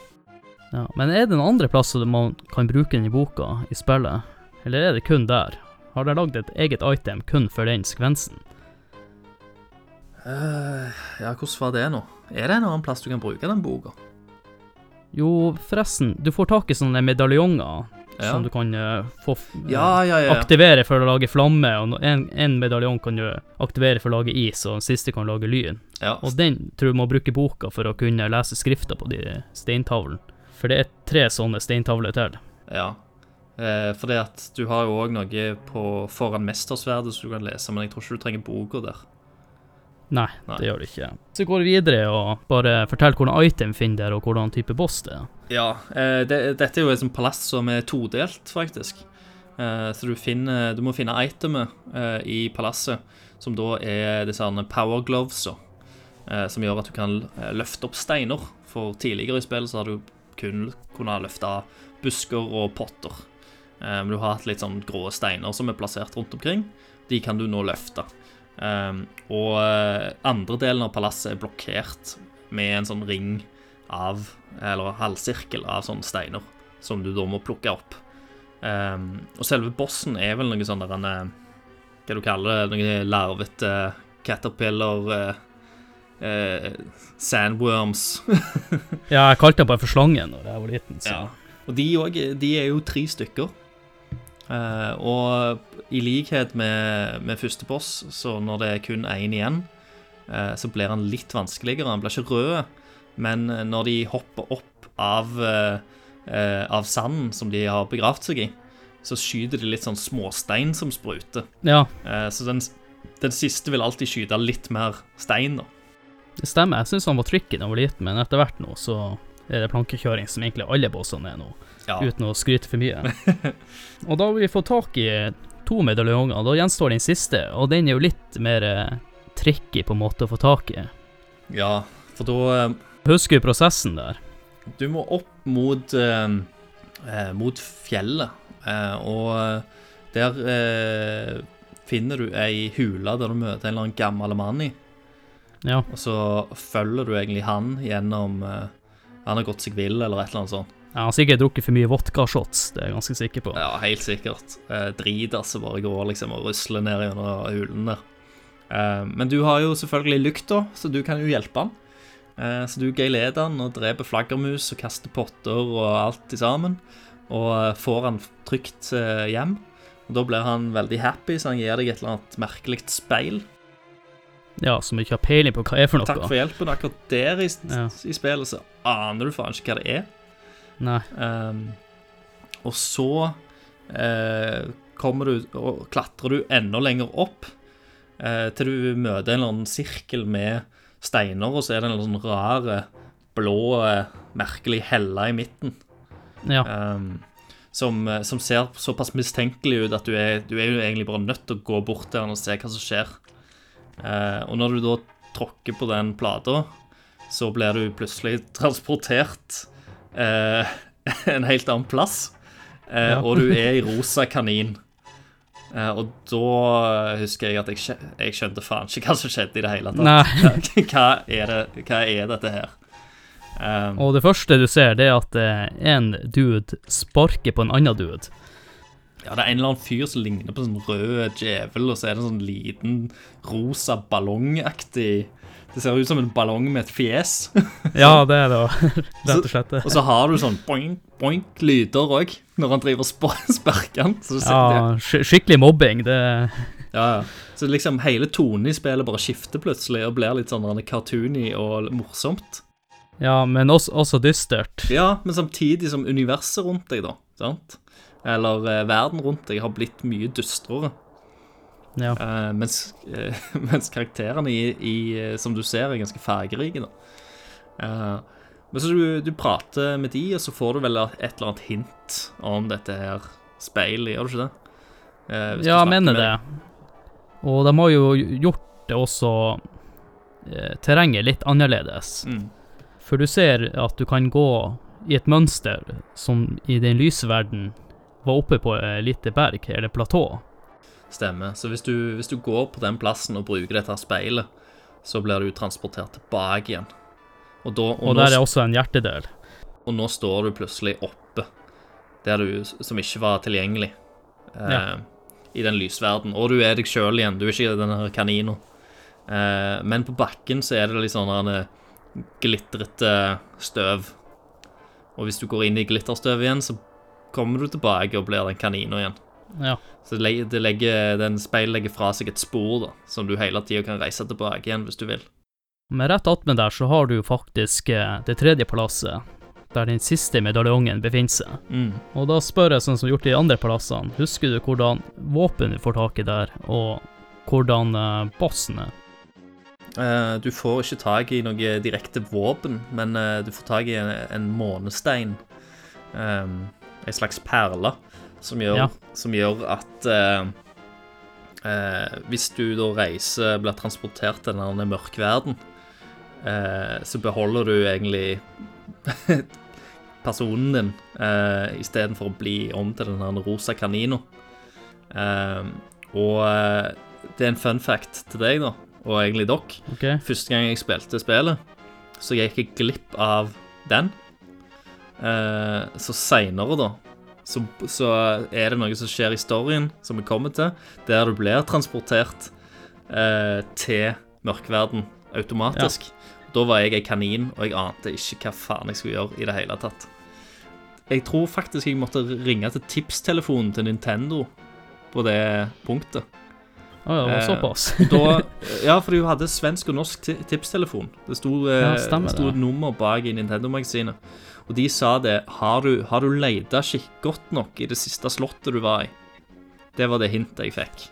Ja, men er det noen andre plasser man kan bruke den i boka i spillet, eller er det kun der? Har de lagd et eget item kun for den sekvensen? Uh, ja, hvordan var det nå? Er det en annen plass du kan bruke den boka? Jo, forresten, du får tak i sånne medaljonger Ja. som du kan uh, få eh, Ja, ja, ja. aktivere for å lage flamme, og en, en medaljong kan du aktivere for å lage is, og den siste kan lage lyn. Og den tror jeg må bruke boka for å kunne lese skrifta på de steintavlene. For det er tre sånne steintavler til. Ja. Eh, fordi at du har jo òg noe på foran mestersverdet som du kan lese, men jeg tror ikke du trenger boka der. Nei, Nei. det gjør det ikke. Så går vi videre og bare fortell hvordan item finner der, og hvordan type boss det er. Ja, eh, det, dette er jo et sånt palass som er todelt, faktisk. Eh, så du, finner, du må finne itemet eh, i palasset, som da er disse power glovesa, som gjør at du kan løfte opp steiner. For tidligere i spillet så har du kun kunnet løfte busker og potter. Men du har hatt litt sånn grå steiner som er plassert rundt omkring. De kan du nå løfte. Um, og eh, andre delen av palasset er blokkert med en sånn ring av, eller halvsirkel av sånne steiner, som du da må plukke opp. Um, og selve bossen er vel noe sånn der en eh, Hva du kaller det? Noe larvete caterpillar eh, eh, Sandworms. Ja, jeg kalte den bare for slangen da jeg var liten, så Ja. Og de, også, de er jo tre stykker. Eh, og i likhet med, med første boss, så når det er kun én igjen, uh, så blir han litt vanskeligere. Han blir ikke rød, men når de hopper opp av, uh, av sanden som de har begravd seg i, så skyter de litt sånn småstein som spruter. Ja, så den, den siste vil alltid skyte litt mer stein, da. det stemmer. Jeg syns han var tricky da jeg var liten, men etter hvert nå så er det plankekjøring som egentlig alle bossene er nå, Ja. uten å skryte for mye. og da har vi fått tak i to medaljonger, da gjenstår den siste, og den er jo litt mer eh, tricky på en måte å få tak i. ja, for da eh, Husker du prosessen der? Du må opp mot, eh, eh, mot fjellet, eh, og der finner du ei hule der du møter en eller annen gammel mann i. Ja. Og så følger du egentlig han gjennom Han har gått seg vill, eller et eller annet sånt. Jeg har sikkert drukket for mye vodka-shots, det er jeg ganske sikker på. Ja, helt sikkert. Eh, Drita som bare går liksom og rusler ned gjennom hulen der. Eh, men du har jo selvfølgelig lykta, så du kan jo hjelpe han. Eh, så du geileder han og dreper flaggermus og kaster potter og alt i sammen. Og eh, får han trygt eh, hjem. Og Da blir han veldig happy, så han gir deg et eller annet merkelig speil. Ja, som ikke har peiling på hva er for noe. Takk for hjelpen. Akkurat der i, Ja. i spillet så aner du faen ikke hva det er. Nei. Um, og så uh, kommer du og klatrer du enda lenger opp uh, til du møter en eller annen sirkel med steiner, og så er det en eller annen sånn rar, blå, eh, merkelig helle i midten. Ja. Um, som, som ser såpass mistenkelig ut at du er, du er jo egentlig bare nødt til å gå bort til den og se hva som skjer. Uh, og når du da tråkker på den plata, så blir du plutselig transportert eh, en helt annen plass. Eh, Ja. Og du er i rosa kanin. Eh, og da husker jeg at jeg, jeg skjønte faen ikke hva som skjedde i det hele tatt. Hva, er det, hva er dette her? Um, Og det første du ser, det er at eh, en dude sparker på en annen dude. Ja, det er en eller annen fyr som ligner på en sånn rød djevel, og så er det en sånn liten rosa ballongaktig Det ser ut som en ballong med et fjes. Ja, det er det, rett og slett. Og så har du sånn boink, boink lyder òg, når han driver og sparker han. Ja, sk skikkelig mobbing. Det ja, ja. så liksom hele tonen i spillet bare skifter plutselig og blir litt sånn cartoony og morsomt. Ja, men også, også dystert. Ja, men samtidig som universet rundt deg, da. sant? Eller eh, verden rundt deg har blitt mye dystrere. Ja. Uh, mens, uh, mens karakterene i, i, eh, som du ser, er ganske fargerike. Eh, men så du, du prater med de, og så får du vel et eller annet hint om dette her speilet, gjør du ikke det? Ja, jeg mener det. Og de har jo gjort det også terrenget litt annerledes. Mm. For du ser at du kan gå i et mønster som i den lyse verden var oppe på et lite berg, eller platå. Stemmer. Så hvis du, hvis du går på den plassen og bruker dette speilet, så blir du transportert tilbake igjen. Og, da, og, Og nå, der er også en hjertedel. og nå står du plutselig oppe, der du, som ikke var tilgjengelig eh, Ja. i den lysverden. Og du er deg sjøl igjen, du er ikke denne kanina. Eh, men på bakken så er det litt sånn eh, glitrete støv. Og hvis du går inn i glitterstøvet igjen, så kommer du tilbake og blir den kanina igjen. Ja. Så det legger, den speil legger fra seg et spor da, som du hele tida kan reise tilbake igjen hvis du vil. Men rett attmed der så har du jo faktisk eh, det tredje palasset, der den siste medaljongen befinner seg. Mm. Og da spør jeg sånn som gjort i de andre palassene, husker du hvordan våpen du får tak i der, og hvordan eh, bossen er? Eh, du får ikke tak i noe direkte våpen, men du får tak i en, en månestein. Um, en slags perle, som gjør, Ja. som gjør at eh, eh, Hvis du da reiser, blir transportert til denne mørkverden, eh, så beholder du egentlig personen din eh, istedenfor å bli om til den rosa kanina. Um, og eh, det er en fun fact til deg, da, og egentlig dere. Okay. Første gang jeg spilte spillet, så gikk jeg glipp av den. Eh, så seinere, da, så, så er det noe som skjer i storyen, som vi kommer til, der du blir transportert eh, til mørkverden automatisk. Da var jeg ei kanin, og jeg ante ikke hva faen jeg skulle gjøre i det hele tatt. Jeg tror faktisk jeg måtte ringe til tipstelefonen til Nintendo på det punktet. Å ja, det Eh, såpass. Da, ja, for du hadde svensk og norsk tipstelefon. Det sto, eh, Ja, stemmer det sto det. et nummer bak i Nintendo-magasinet. Og de sa det Har du, har du leita godt nok i det siste slottet du var i? Det var det hintet jeg fikk.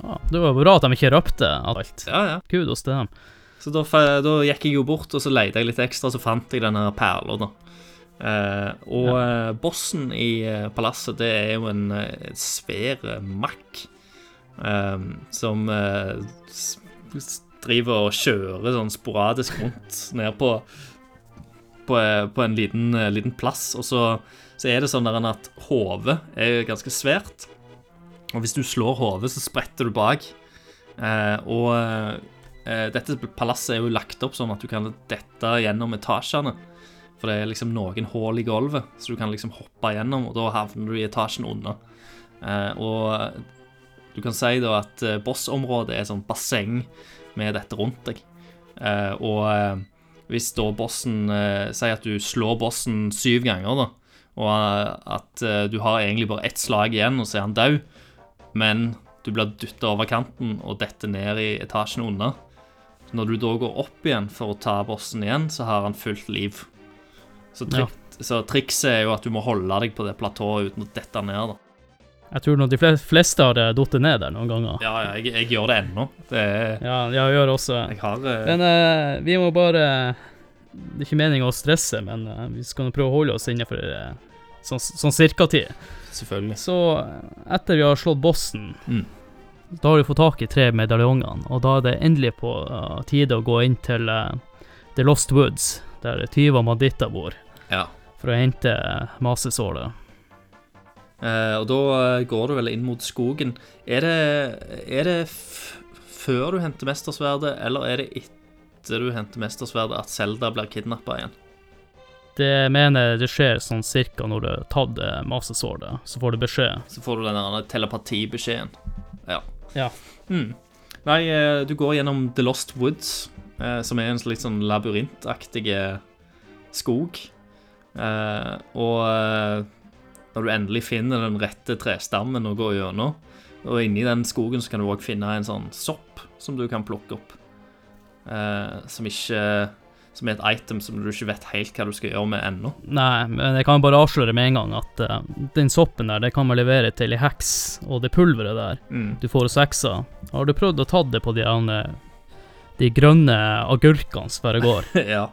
Ja, det var bra at de ikke røpte alt. Ja, ja. Kudos til dem. Så da, da gikk jeg jo bort, og så leita jeg litt ekstra, så fant jeg denne perla, da. Eh, og ja. bossen i eh, palasset, det er jo en en svær eh, makk eh, som eh, driver og kjører sånn sporadisk rundt ned på på, eh, på en liten, eh, liten plass. Og så, så er det sånn at hodet er ganske svært. Og hvis du slår hodet, så spretter du bak. Eh, og eh, dette palasset er jo lagt opp sånn at du kan dette gjennom etasjene. For det er liksom noen hull i gulvet, så du kan liksom hoppe gjennom, og da havner du i etasjen under. Eh, og du kan si da at eh, bossområdet er sånn basseng med dette rundt deg. Og hvis da bossen eh, sier at du slår bossen syv ganger, da, og eh, at eh, du har egentlig bare ett slag igjen, og så er han død, men du blir dytta over kanten og detter ned i etasjen under. Når du da går opp igjen for å ta bossen igjen, så har han fullt liv. Så, trik så trikset er jo at du må holde deg på det platået uten å dette ned. da. Jeg tror nok de fleste har falt ned der noen ganger. Ja, ja, jeg, jeg gjør det ennå. Det er Ja, jeg gjør det også Jeg har uh... Men uh, vi må bare Det er ikke meningen å stresse, men uh, vi skal prøve å holde oss innenfor sånn, sånn cirka-tid. Selvfølgelig. Så etter vi har slått bossen, Mm. da har vi fått tak i tre medaljongene, og da er det endelig på uh, tide å gå inn til uh, The Lost Woods, der Tyva banditter bor, Ja. for å hente uh, masesålet. Eh, og da eh, går du vel inn mot skogen. Er det, er det før du henter mestersverdet, eller er det etter du henter mestersverdet at Selda blir kidnappa igjen? Det mener jeg det skjer sånn cirka når du har tatt eh, masesålet, så får du beskjed. Så får du den telepatibeskjeden. Ja. Ja. Mm. Nei, du går gjennom The Lost Woods, som er en litt sånn labyrintaktig skog. Og når du endelig finner den rette trestammen å gå gjennom, og inni den skogen så kan du òg finne en sånn sopp som du kan plukke opp. Eh, som ikke som er et item som du ikke vet helt hva du skal gjøre med ennå. Nei, men jeg kan bare avsløre med en gang at uh, den soppen der, det kan man levere til i heks, og det pulveret der Mm. du får hos heksa. Har du prøvd å ta det på de, de grønne agurkene som bare går? ja.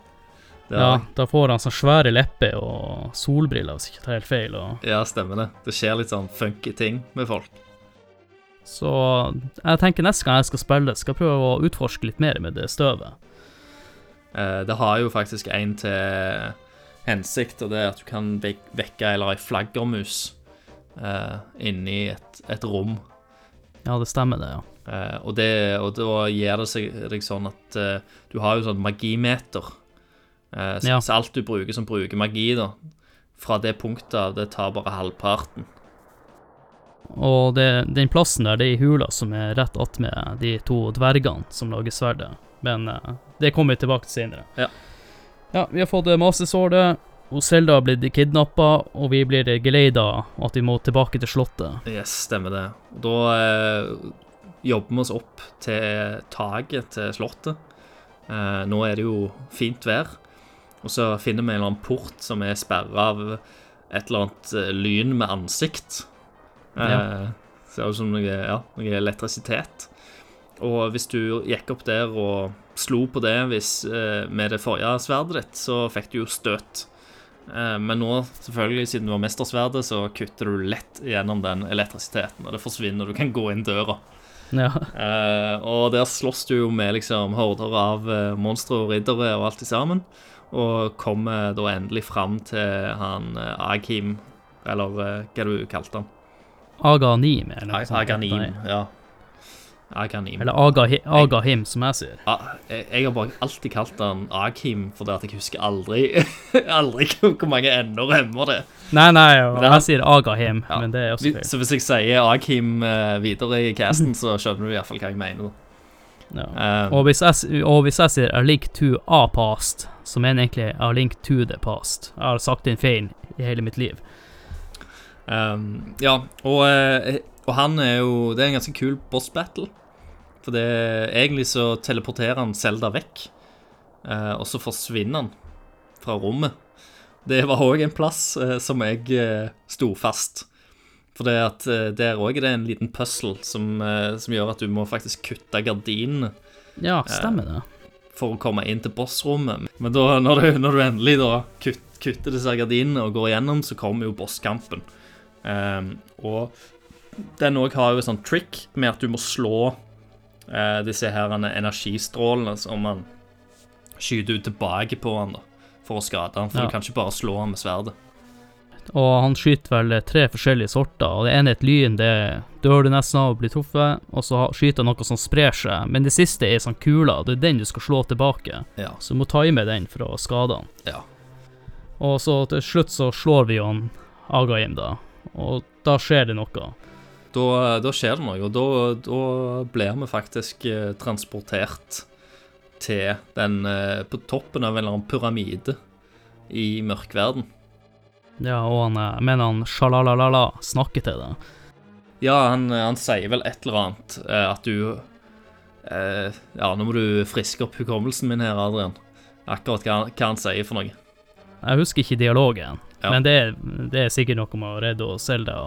Ja, da får han sånn svære lepper og solbriller, hvis ikke tar helt feil. Og ja, stemmer det. Det skjer litt sånn funky ting med folk. så jeg tenker neste gang jeg skal spille, skal jeg prøve å utforske litt mer med det støvet. Eh, det har jo faktisk en til hensikt, og det er at du kan vek vekke eller ei flaggermus eh, inni et, et rom. Ja, det stemmer det, ja. Eh, og, det, og da gir det seg deg sånn at du har jo sånn magimeter. Eh, så, Ja. så alt du bruker som bruker magi, da, fra det punktet av, det tar bare halvparten. Og det, den plassen der, det er i hula som er rett attmed de to dvergene som lager sverdet. Men uh, det kommer vi tilbake til senere. Ja. Ja, vi har fått masesåret. Masterswordet, og Selda har blitt kidnappa, og vi blir geleida at vi må tilbake til slottet. Yes, stemmer det. Da uh, jobber vi oss opp til taket til slottet. Uh, nå er det jo fint vær, og så finner vi en eller annen port som er sperra av et eller annet eh, lyn med ansikt. Eh, Ser ut som noe, ja, noe elektrisitet. Og hvis du gikk opp der og slo på det hvis, eh, med det forrige sverdet ditt, så fikk du jo støt. Eh, Men nå, selvfølgelig, siden du har mestersverdet, så kutter du lett gjennom den elektrisiteten, og det forsvinner. Du kan gå inn døra. Ja, Eh, og der slåss du jo med liksom horder av uh, monstre og riddere og alt i sammen. Og kommer da endelig fram til han eh, Akim, eller eh, hva du kalte han? Aganim, eller noe. Aganim, ja. Aganim. Eller Agahim, Agahim, som jeg sier. Ah, jeg, jeg har bare alltid kalt han Akim, fordi at jeg husker aldri Aldri hvor mange ender rømmer det. Nei, nei, jeg, jeg sier Agahim, Ja. men det er også feil. Så hvis jeg sier Akim eh, videre i casten, så skjønner du iallfall hva jeg mener. Ja. Um, Og hvis, jeg, og hvis jeg sier A link to a past, så mener jeg egentlig A link to the past. Jeg har sagt den feilen i hele mitt liv. Um, ja, og, eh, og han er jo Det er en ganske kul boss battle. For det egentlig så teleporterer han Selda vekk, og så forsvinner han fra rommet. Det var òg en plass som jeg sto fast. For det at eh, der òg er det en liten puzzle som, eh, som gjør at du må faktisk kutte gardinene Ja, stemmer det. for å komme inn til bossrommet. Men da, når, du, når du endelig da kutt, kutter disse gardinene og går igjennom, så kommer jo bosskampen. Um, og den òg har jo en sånn trick med at du må slå uh, disse her energistrålene som man skyter ut tilbake på han da, for å skade han. For Ja. du kan ikke bare slå han med sverdet. Og han skyter vel tre forskjellige sorter, og det ene er et lyn, det dør du nesten av å bli truffet, og så skyter han noe som sprer seg, men det siste er sånn kula, det er den du skal slå tilbake, Ja. så du må time den for å skade han. ja. Og så til slutt så slår vi han Agaim, da, og da skjer det noe. Da, da skjer det noe, og da, da blir vi faktisk eh, transportert til den eh, På toppen av en eller annen pyramide i mørkverden. Ja, og han, mener han sjalalala snakker til deg. Ja, han, han sier vel et eller annet eh, at du eh, Ja, nå må du friske opp hukommelsen min her, Adrian. Akkurat hva, hva han sier for noe. Jeg husker ikke dialogen, Ja. men det det er sikkert noe med å redde og Selda.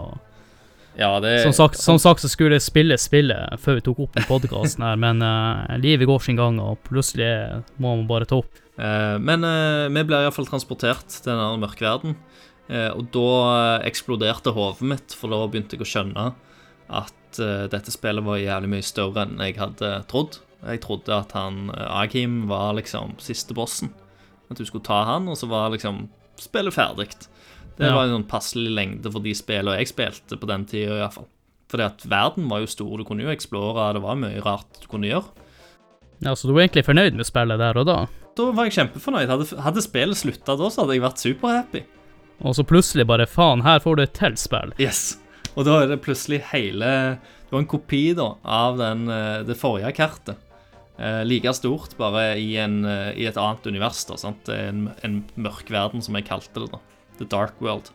Ja, det som, sagt, som sagt så skulle jeg spille spillet før vi tok opp den podkasten her, men eh, livet går sin gang, og plutselig må man bare ta opp. Eh, men eh, vi ble iallfall transportert til den mørke verden. Eh, og da eh, eksploderte hodet mitt, for da begynte jeg å skjønne at eh, dette spillet var jævlig mye større enn jeg hadde trodd. Jeg trodde at han Akim var liksom siste bossen. At du skulle ta han, og så var liksom spillet ferdig. Det Ja. var en sånn passelig lengde for de spillene jeg spilte på den tida, iallfall. Fordi at verden var jo stor, du kunne jo eksplore, det var mye rart du kunne gjøre. Ja, Så du var egentlig fornøyd med spillet der og da? Da var jeg kjempefornøyd. Hadde, hadde spillet slutta da, så hadde jeg vært superhappy. Og så plutselig bare faen, her får du et til spill. Yes. Og da er det plutselig hele Det var en kopi da av den, eh, det forrige kartet. Eh, like stort, bare i, en, eh, i et annet univers. da, sant? En, en mørk verden, som jeg kalte det. da. The Dark World.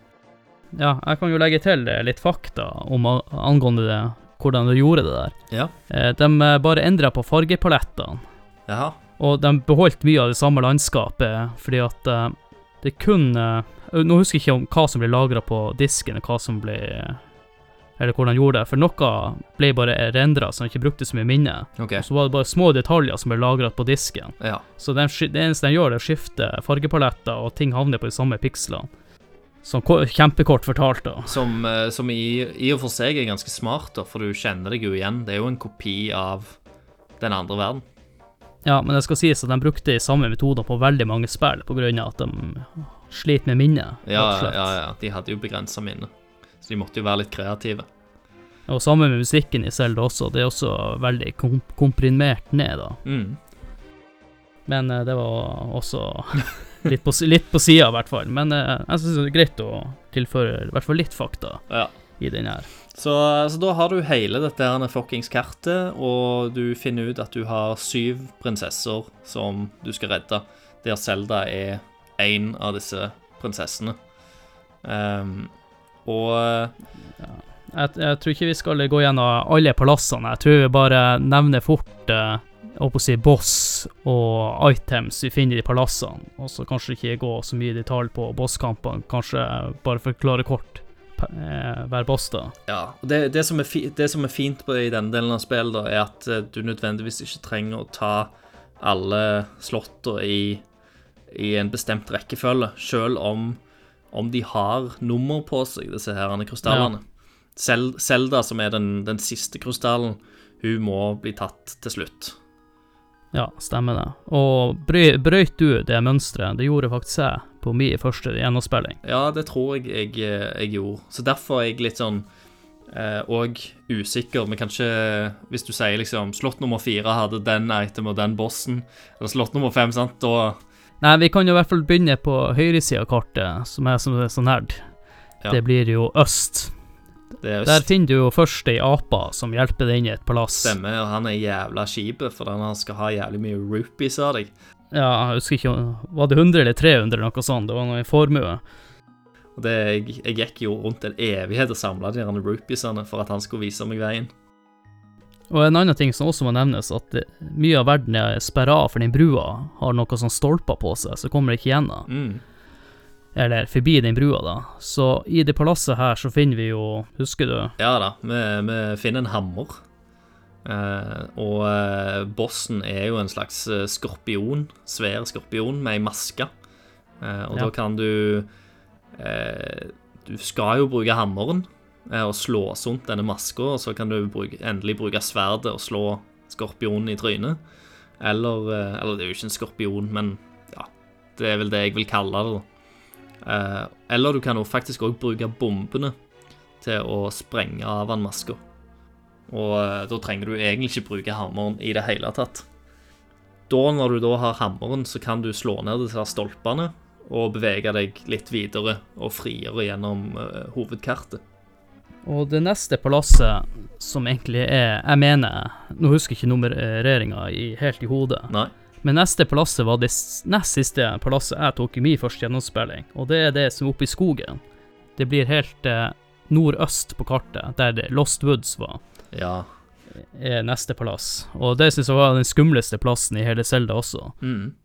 Ja, jeg kan jo legge til eh, litt fakta om angående det, hvordan du gjorde det der. Ja. Eh, De bare endra på fargepalettene. Jaha. Og de beholdt mye av det samme landskapet, fordi at eh, det kun eh, Nå husker jeg ikke om hva som ble lagra på disken, og hva som ble Eller hvordan de gjorde det, for noe ble bare rendra, så de ikke brukte så mye minne. Okay. Så var det bare små detaljer som ble lagra på disken. Ja. Så de, det eneste de gjør, er å skifte fargepaletter, og ting havner på de samme pikslene. Som kjempekort fortalt, da. Som, eh, som i, i og for seg er ganske smart, da, for du kjenner deg jo igjen. Det er jo en kopi av den andre verden. Ja, men det skal sies at de brukte de samme metoder på veldig mange spill, på grunn av at de sliter med minnet, Ja, ja, ja. De hadde jo begrensa minne. Så de måtte jo være litt kreative. Og sammen med musikken i Zelda også, det er også veldig komp komprimert ned, da. Mm. Men eh, det var også litt på, litt på sida, i hvert fall. Men eh, jeg syns det er greit å tilføre i hvert fall litt fakta Ja. i den her. Så, så da har du hele dette her fuckings kartet, og du finner ut at du har syv prinsesser som du skal redde, der Selda er én av disse prinsessene. Um, og Jeg, jeg tror ikke vi skal gå gjennom alle palassene. Jeg tror vi bare nevner fort å si boss og items vi finner i palassene. Og så kanskje ikke gå så mye i detalj på bosskampene. Kanskje bare forklare kort eh, hver boss, da. Ja, og det, det, som fi, det som er fint på, i denne delen av spillet, da, er at eh, du nødvendigvis ikke trenger å ta alle slottene i, i en bestemt rekkefølge, selv om, om de har nummer på seg, disse her krystallene. Sel- Zelda, som er den, den siste krystallen, hun må bli tatt til slutt. Ja, stemmer det. Og brøy, brøyt du det mønsteret? Det gjorde faktisk jeg på min første gjennomspilling. Ja, det tror jeg jeg, eh, jeg gjorde. Så derfor er jeg litt sånn eh, og usikker. men kanskje Hvis du sier liksom slott nummer fire hadde den item og den bossen, eller slott nummer fem, sant, da Nei, vi kan jo i hvert fall begynne på høyresida av kartet, som er som er så nerd. Ja. Det blir jo øst. Det er Der øst. finner du jo først ei apa som hjelper deg inn i et palass. Stemmer, og han er jævla kjip, for han skal ha jævlig mye rupees av deg. Ja, jeg husker ikke, var det 100 eller 300 noe sånt? Det var noe i formue. Og det, jeg, jeg gikk jo rundt en evighet og samla de rupeesene for at han skulle vise meg veien. Og en annen ting som også må nevnes, at mye av verden er sperra av for den brua har noe sånn stolper på seg, så kommer det ikke gjennom. Mm. Eller forbi den brua, da. Så i det palasset her så finner vi jo, husker du? Ja da, vi, vi finner en hammer. Eh, og eh, bossen er jo en slags eh, skorpion, svær skorpion med ei maske. Eh, og Ja. da kan du eh, Du skal jo bruke hammeren eh, og slå sunt denne maska, og så kan du bruke, endelig bruke sverdet og slå skorpionen i trynet. Eller eh, Eller det er jo ikke en skorpion, men ja, det er vel det jeg vil kalle det. da. Eh, eller du kan jo faktisk òg bruke bombene til å sprenge av han maska. Og eh, da trenger du egentlig ikke bruke hammeren i det hele tatt. Da, når du da har hammeren, så kan du slå ned disse stolpene og bevege deg litt videre og friere gjennom eh, hovedkartet. Og det neste palasset, som egentlig er Jeg mener, nå husker jeg ikke nummereringa i, helt i hodet, Nei. men neste palasset var det nest siste palasset jeg tok i min første gjennomspilling, og det er det som er oppe i skogen. Det blir helt eh, nordøst på kartet, der det Lost Woods var, Ja. er neste palass. Og det syns jeg var den skumleste plassen i hele Zelda også. Mm.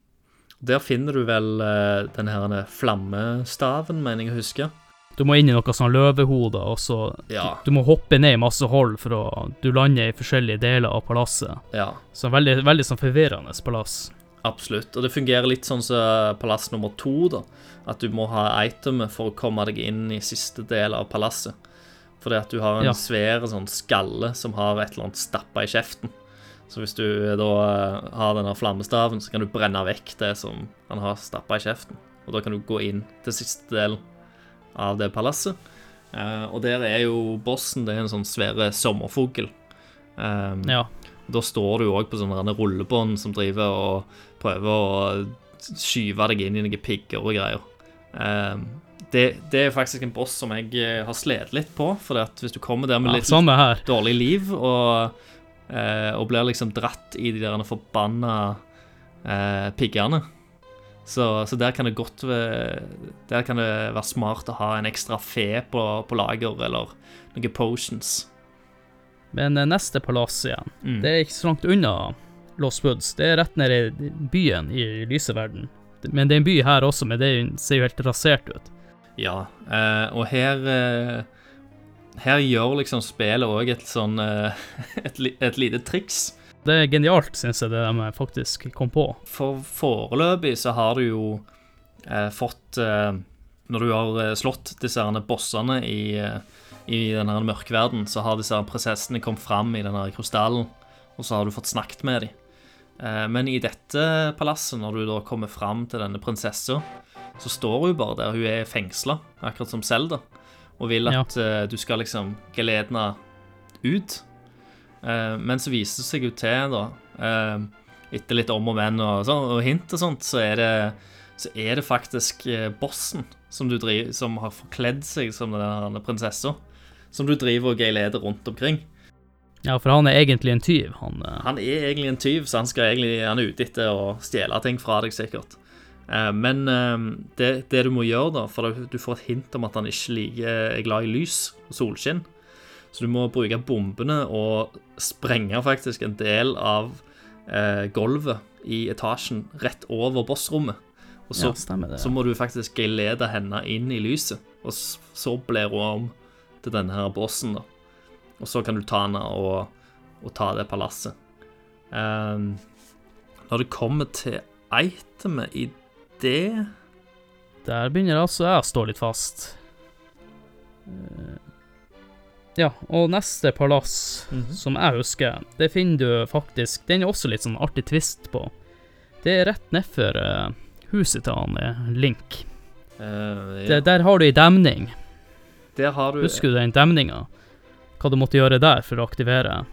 Der finner du vel eh, den her flammestaven, mener jeg å huske. Du må inn i noe sånn løvehode, og så Ja. Du må hoppe ned i masse hold for å Du lander i forskjellige deler av palasset. Ja, Så veldig, veldig sånn forvirrende palass. absolutt. Og det fungerer litt sånn som palass nummer to, da. At du må ha itemet for å komme deg inn i siste del av palasset. Fordi at du har en Ja. svær sånn skalle som har et eller annet stappa i kjeften. Så hvis du da eh, har denne flammestaven, så kan du brenne vekk det som han har stappa i kjeften. Og da kan du gå inn til siste delen av det palasset. Eh, og der er jo bossen, det er en sånn svære sommerfugl. Um, Ja. Da står du òg på sånne rullebånd som driver og prøver å skyve deg inn i noen pigger og greier. Um, det, det er faktisk en boss som jeg eh, har slitt litt på, for at hvis du kommer der med litt ja, sånn dårlig liv og, eh, og blir liksom dratt i de der forbanna eh, piggene. Så, så der kan det godt Der kan det være smart å ha en ekstra fe på, på lager, eller noen potions. Men eh, neste palass igjen, Mm. det er ikke så langt unna Lost Woods. Det er rett nede i byen i lyseverden. Men det er en by her også, men det er ser jo helt rasert ut. Ja, eh, og her eh, Her gjør liksom spillet òg et sånn et, et lite triks. Det er genialt, syns jeg, det de faktisk kom på. For foreløpig så har du jo eh, fått eh, Når du har eh, slått disse herne bossene i, eh, i den her mørkverden, så har disse her prinsessene kommet fram i den her krystallen, og så har du fått snakket med dem. Eh, men i dette palasset, når du da kommer fram til denne prinsessa, så står hun bare der. Hun er fengsla, akkurat som Selda, og vil at eh, du skal liksom gelede henne ut. Eh, men så viser det seg jo til, da, eh, etter litt om og men og, sånn, og hint og sånt, så er det, så er det faktisk eh, bossen som, du driver, som har forkledd seg som denne prinsessa, som du driver og geileder rundt omkring. Ja, for han er egentlig en tyv, han. Han er egentlig en tyv, så han, egentlig, han er ute etter å stjele ting fra deg, sikkert. Eh, Men det, det du må gjøre, da, for du- du får et hint om at han ikke liker, er glad i lys og solskinn, så du må bruke bombene og sprenge faktisk en del av eh, gulvet i etasjen rett over bossrommet. Og så, Ja, det. så må du faktisk gelede henne inn i lyset, og så blir hun om til denne her bossen, da. Og så kan du ta henne og, og ta det palasset. Um, når det kommer til itemet i det Der begynner altså jeg å stå litt fast. Eh, Ja, og neste palass, Mhm. som jeg husker, det finner du faktisk Den er også litt sånn artig twist på. Det er rett nedfor uh, huset til han eh, Link. Uh, ja. Det, der har du ei demning. Der har du Husker du den demninga? Hva du måtte gjøre der for å aktivere?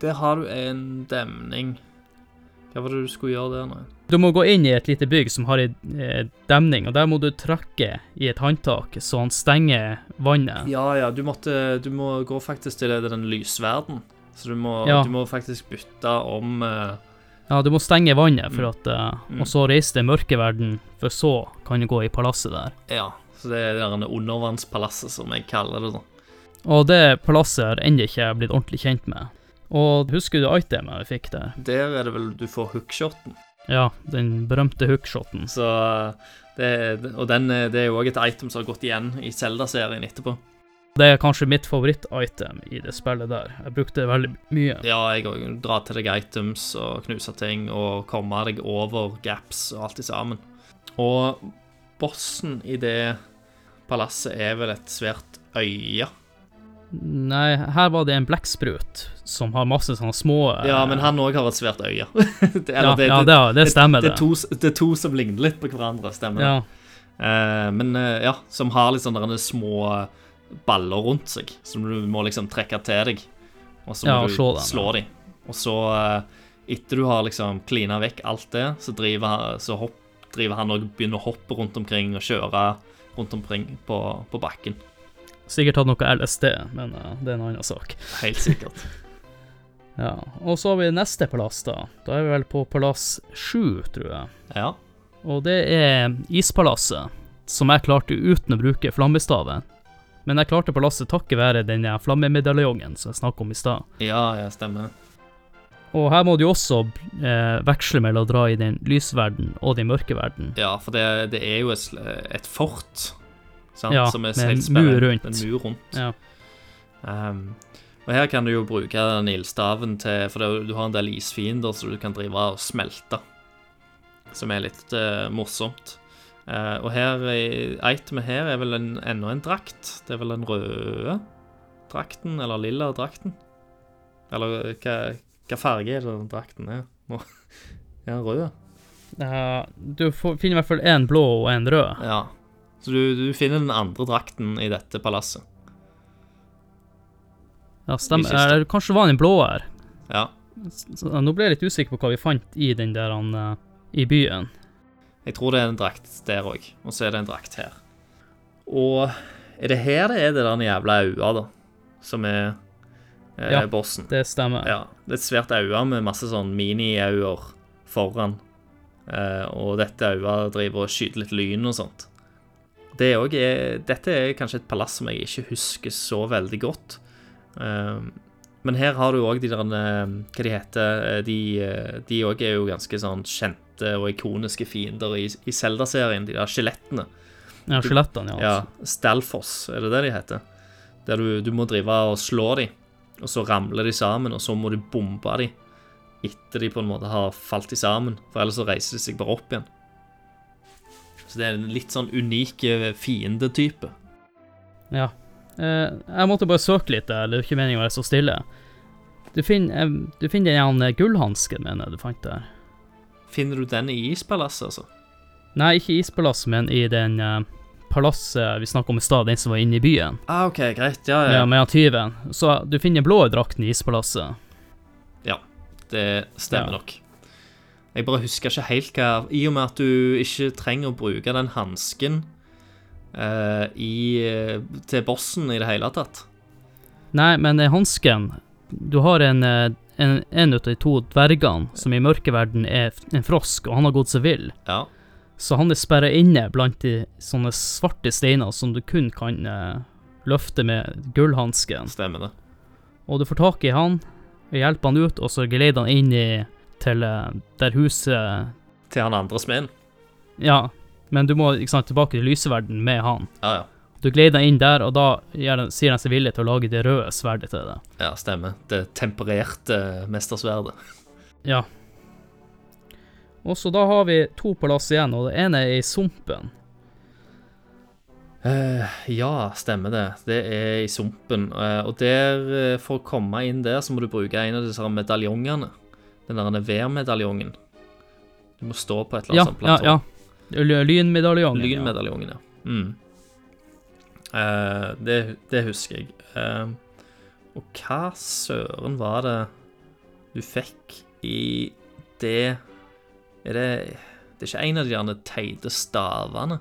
Der har du en demning. Hva var det du skulle gjøre der nå? Du må gå inn i et lite bygg som har ei eh, demning, og der må du trykke i et håndtak så han stenger vannet. Ja, ja, du måtte Du må gå faktisk til den lysverden. Så du må, Ja. du må faktisk bytte om uh, Ja, du må stenge vannet, for Mm. at, uh, Mm. og så reise til mørkeverden, for så kan du gå i palasset der. Ja. Så det er det undervannspalasset, som jeg kaller det, da. Og det palasset har ennå ikke blitt ordentlig kjent med. Og husker du itemet vi fikk der? Der er det vel du får hookshoten. Ja, den berømte hookshoten. Så det, Og den, er- det er jo òg et item som har gått igjen i Zelda-serien etterpå. Det er kanskje mitt favoritt-item i det spillet der. Jeg brukte det veldig mye. Ja, jeg òg. Dra til deg items og knuse ting og komme deg over gaps og alt i sammen. Og bossen i det palasset er vel et svært øye. Nei, her var det en blekksprut som har masse sånne små eh, Ja, men han òg har et svært øye. det, Ja, ja det, det stemmer, det, det. to, det er to som ligner litt på hverandre, stemmer det. Ja, Eh, men eh, ja, som har litt sånne små baller rundt seg, som du må liksom trekke til deg. Og så må Ja, du slå dem. Og så, eh, etter du har liksom klina vekk alt det, så driver, så hopp, driver han og begynner å hoppe rundt omkring og kjøre rundt omkring på, på bakken. Sikkert hatt noe LSD, men uh, det er en annen sak. Helt sikkert. Ja, og så har vi neste palass, da. Da er vi vel på palass sju, tror jeg. Ja. Og det er Ispalasset, som jeg klarte uten å bruke flammestaven. Men jeg klarte palasset takket være den flammemedaljongen som jeg snakket om i stad. ja, ja, stemmer. Og her må du også eh, veksle mellom å dra i den lysverden og den mørke verden. Ja, for det, det er jo et, et fort, Ja, som er med en mur rundt. En mur rundt. Ja. Um, og her kan du jo bruke den ildstaven til For det, du har en del isfiender som du kan drive og smelte. Som er litt uh, morsomt. Uh, og her itemet her er vel en, enda en drakt. Det er vel den røde drakten, eller lilla drakten. Eller eh, hva, hva farge er det den drakten er? Er den rød? Uh, du får, finner i hvert fall én blå og én rød. Ja. Så du, du finner den andre drakten i dette palasset. Ja, stemmer. Eh, kanskje det var den blå her. Ja. Så, nå ble jeg litt usikker på hva vi fant i den der han, eh, i byen. Jeg tror det er en drakt der òg, og så er det en drakt her. Og er det her det er det der jævla aua, da, som er eh, Ja. bossen? Det stemmer. Ja. Det er et svært aua med masse sånn mini-auer foran. Eh, og dette aua driver og skyter litt lyn og sånt. Det er er, dette er kanskje et palass som jeg ikke husker så veldig godt. Eh, Men her har du òg de der eh, Hva de heter eh, De eh, De òg er jo ganske sånn kjente og ikoniske fiender i, Zelda-serien, de der skjelettene. Ja, skjelettene, ja. Ja, Stalfoss, er det det de heter? Der du, du må drive og slå dem, og så ramler de sammen, og så må du bombe dem etter de på en måte har falt sammen, for ellers så reiser de seg bare opp igjen. Så det er en litt sånn unik eh, fiendetype. ja. Eh, jeg måtte bare søke litt det er ikke meningen å være så stille. Du finner, eh, du finner den gullhansken, mener jeg du fant der. Finner du den i ispalasset, altså? Nei, ikke i ispalasset, men i den palasset vi snakket om i stad, den som var inne i byen. Ah, OK, greit. Ja, Ja, ja. med tyven. Så du finner blå drakten i ispalasset. Ja, Det stemmer Ja. nok. Jeg bare husker ikke helt hva I og med at du ikke trenger å bruke den hansken uh, i, til bossen i det hele tatt. Nei, men eh, hansken Du har en en, en av de to dvergene som i mørkeverden er en frosk, og han har gått seg vill. Ja. Så han er sperra inne blant de sånne svarte steiner som du kun kan uh, løfte med gullhansken. Stemmer det. Og du får tak i han, hjelper han ut, og så geleider han inn i til eh, der huset Til han andre smeden. Ja, men du må ikke sant, tilbake til lyseverden med han. Ja, ja. Du gleider inn der, og da sier han seg villig til å lage det røde sverdet til deg. Ja, stemmer. Det tempererte mestersverdet. Ja. Og så da har vi to palass igjen, og det ene er i Sumpen. Uh, ja, stemmer det. Det er i sumpen. Uh, og der, uh, for å komme inn der, så må du bruke en av disse medaljongene. Den der værmedaljongen. Du må stå på et eller Ja, annet sånt ja, platå. ja. L- Lynmedaljongen. ja. Lynmedaljongen, ja. Mm. Uh, det, det husker jeg. Uh, og hva søren var det du fikk i det Er det Det er ikke en av de gjerne teite stavene?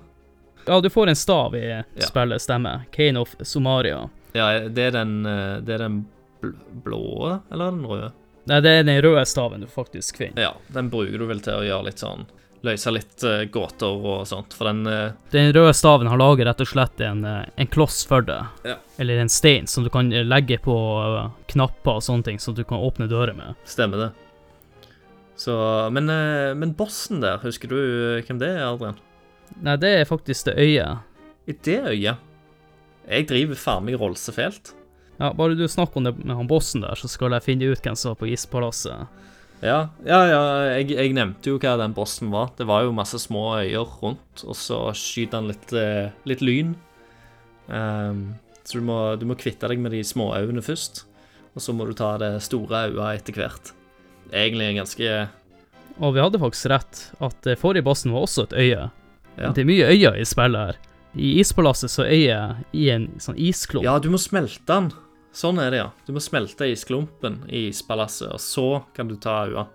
Ja, du får en stav i spillet, stemmer. Kane of Somaria. Ja, det er den, eh, det er den bl blå, eller den røde? Nei, det er den røde staven du faktisk finner. Ja, den bruker du vel til å gjøre litt sånn Løse litt uh, gåter og sånt, for den uh... Den røde staven har laget rett og slett en, eh, en kloss for deg. Ja. Eller en stein som du kan legge på knapper og sånne ting, så du kan åpne dører med. stemmer det. Så Men, men bossen der, husker du hvem det er, Adrian? Nei, det er faktisk det øyet. I det øyet Jeg driver faen meg rollsefelt. Ja, bare du snakker om det med han bossen der, så skal jeg finne ut hvem som var på ispalasset. Ja, ja, ja jeg, jeg nevnte jo hva den bossen var. Det var jo masse små øyer rundt, og så skyter han litt, eh, litt lyn. Um, så du må, du må kvitte deg med de små øynene først, og så må du ta det store øyet etter hvert. Egentlig en ganske Og vi hadde faktisk rett, at forrige bossen var også et øye. Ja. Det er mye øyer i spillet her. I ispalasset så er øyet i en sånn isklump. Ja, du må smelte den. Sånn er det, ja. Du må smelte isklumpen i ispalasset, og så kan du ta øya.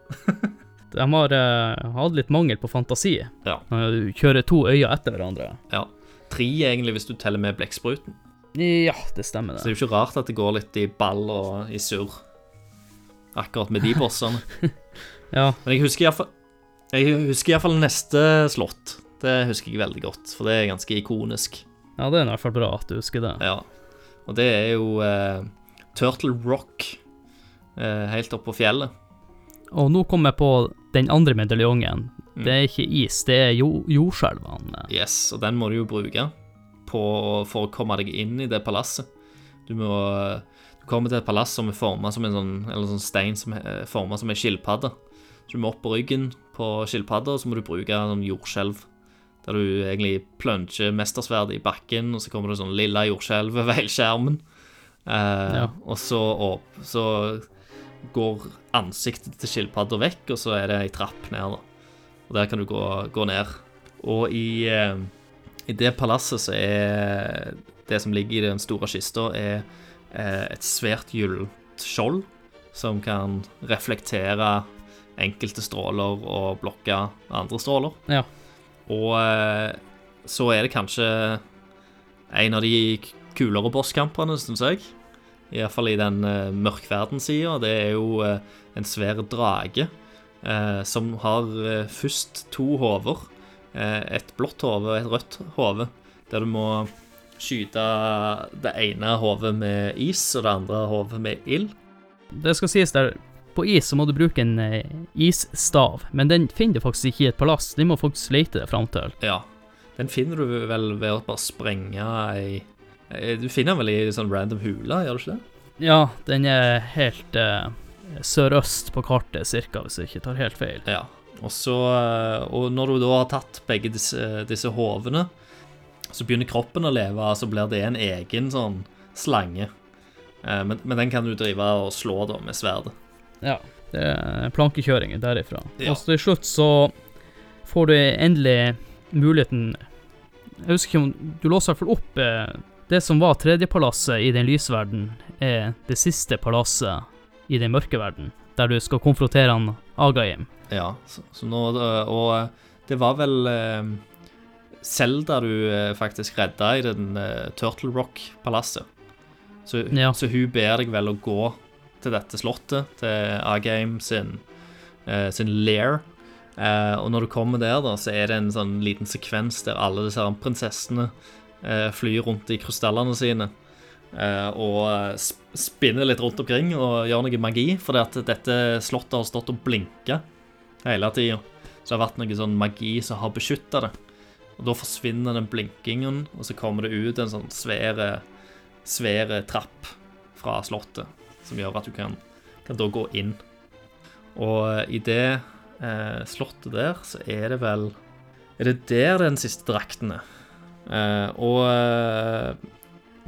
De har uh, hatt litt mangel på fantasi. Ja. Når du kjører to øyer etter hverandre. Ja. Tre, egentlig, hvis du teller med blekkspruten. Ja, det stemmer det. Så det det. er jo ikke rart at det går litt i ball og i surr. Akkurat med de bossene. Ja, Men jeg husker iallfall Jeg husker iallfall neste slott. Det husker jeg veldig godt, for det er ganske ikonisk. ja det er i hvert fall bra at du husker det. Ja. Og det er jo eh, Turtle Rock, eh, helt oppe på fjellet. Og nå kommer jeg på den andre medaljongen. Mm. Det er ikke is, det er jo jordskjelvene. Yes, og den må du jo bruke på, for å komme deg inn i det palasset. Du må Du kommer til et palass som er forma som en sånn Eller sånn stein som er forma som en skilpadde. Så du må opp på ryggen på skilpadda, og så må du bruke sånn jordskjelv. Der du egentlig plunger mestersverdet i bakken, og så kommer det sånn lilla jordskjelv over hele skjermen. Eh, Ja. Og så, opp, så går ansiktet til skilpadda vekk, og så er det ei trapp ned. da. Og der kan du gå, gå ned. Og i, eh, i det palasset så er det som ligger i den store kista, er eh, et svært gyllent skjold som kan reflektere enkelte stråler og blokke andre stråler. Ja. Og eh, så er det kanskje en av de kulere bosskampene, syns jeg. Iallfall i den uh, mørkverdenssida. Det er jo uh, en svær drage uh, som har uh, først to hoder. Eh, et blått hode og et rødt hode, der du må skyte det ene hodet med is og det andre hodet med ild. Det skal sies der, på is så må du bruke en eh, isstav, men den finner du faktisk ikke i et palass. Den må faktisk lete deg fram til. Ja. Den finner du vel ved å bare sprenge ei Du finner den vel i sånn random hule, gjør du ikke det? Ja, den er helt eh, sørøst på kartet, cirka, hvis jeg ikke tar helt feil. Ja. Og så eh, Og når du da har tatt begge disse, disse hovene, så begynner kroppen å leve, så blir det en egen sånn slange. Men, men den kan du drive og slå da med sverdet. Ja, det er plankekjøringer derifra. Ja. Og så til slutt så får du endelig muligheten Jeg husker ikke om Du låser i hvert fall opp eh, det som var tredjepalasset i den lysverden, er det siste palasset i den mørke verden, der du skal konfrontere han Agaim. Ja, så, så nå eh, Og eh, det var vel eh, Zelda du eh, faktisk redda i den eh, Turtle Rock-palasset. Så, Ja. så hun ber deg vel å gå til dette slottet, til Agaim sin, uh, sin lair. Uh, og når du kommer der, da, så er det en sånn liten sekvens der alle disse prinsessene uh, flyr rundt i krystallene sine. Uh, og spinner litt rundt omkring og gjør noe magi, fordi at dette slottet har stått og blinka hele tida. Så det har vært noe sånn magi som har beskytta det. Og da forsvinner den blinkingen, og så kommer det ut en sånn svære, svære trapp fra slottet, som gjør at du kan, kan da gå inn. Og i det eh, slottet der, så er det vel Er det der den siste drakten er? Eh, og eh,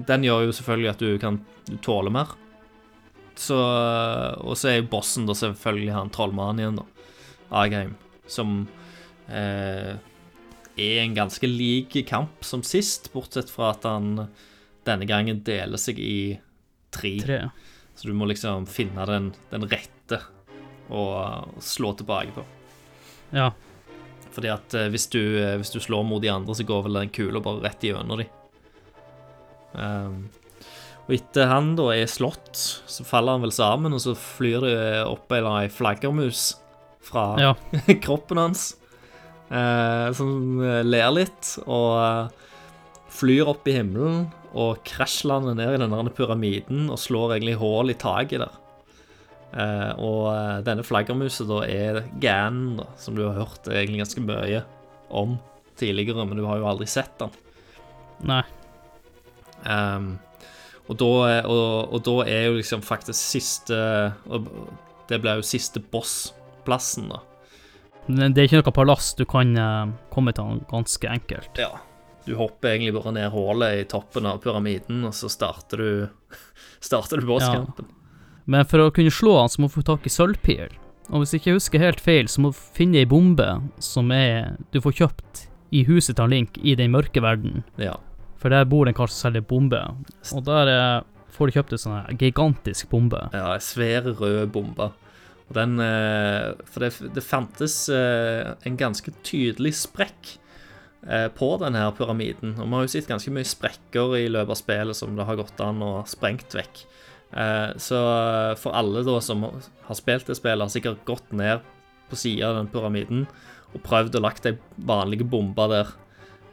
den gjør jo selvfølgelig at du kan tåle mer. Så, og så er jo bossen da selvfølgelig han trollmannen igjen, da. Agheim, som eh, er en ganske lik kamp som sist, bortsett fra at han denne gangen deler seg i tre. Tre. Så du må liksom finne den, den rette og slå tilbake på. Ja. Fordi at eh, hvis, du, eh, hvis du slår mot de andre, så går vel den kula bare rett gjennom de. Um, og etter han da er slått, så faller han vel sammen, og så flyr det opp en ei flaggermus fra Ja. kroppen hans, uh, som ler litt, og uh, flyr opp i himmelen, og krasjlander ned i denne pyramiden, og slår egentlig hull i taket der. Eh, og eh, denne flaggermusa da er Gan, da, som du har hørt egentlig ganske mye om tidligere, men du har jo aldri sett den. Nei. Um, og, da, og, og da er jo liksom faktisk siste Det blir jo siste bossplassen, da. Men det er ikke noe palass du kan eh, komme til ganske enkelt. Ja. Du hopper egentlig bare ned hullet i toppen av pyramiden, og så starter du Starter du bosskampen. Men for å kunne slå han, så må du få tak i sølvpil. Og hvis jeg ikke husker helt feil, så må du finne ei bombe som er du får kjøpt i huset til Link i den mørke verden. Ja. For der bor en kar som selger bombe. Og der eh, får du kjøpt en sånn gigantisk bombe. ja ei svær rød bombe. Og den eh, For det, det fantes eh, en ganske tydelig sprekk på denne pyramiden. Og vi har jo sett ganske mye sprekker i løpet av spillet som det har gått an å sprengt vekk. Eh, Så for alle da som har spilt det spillet, har sikkert gått ned på sida av den pyramiden og prøvd å lagt ei vanlig bombe der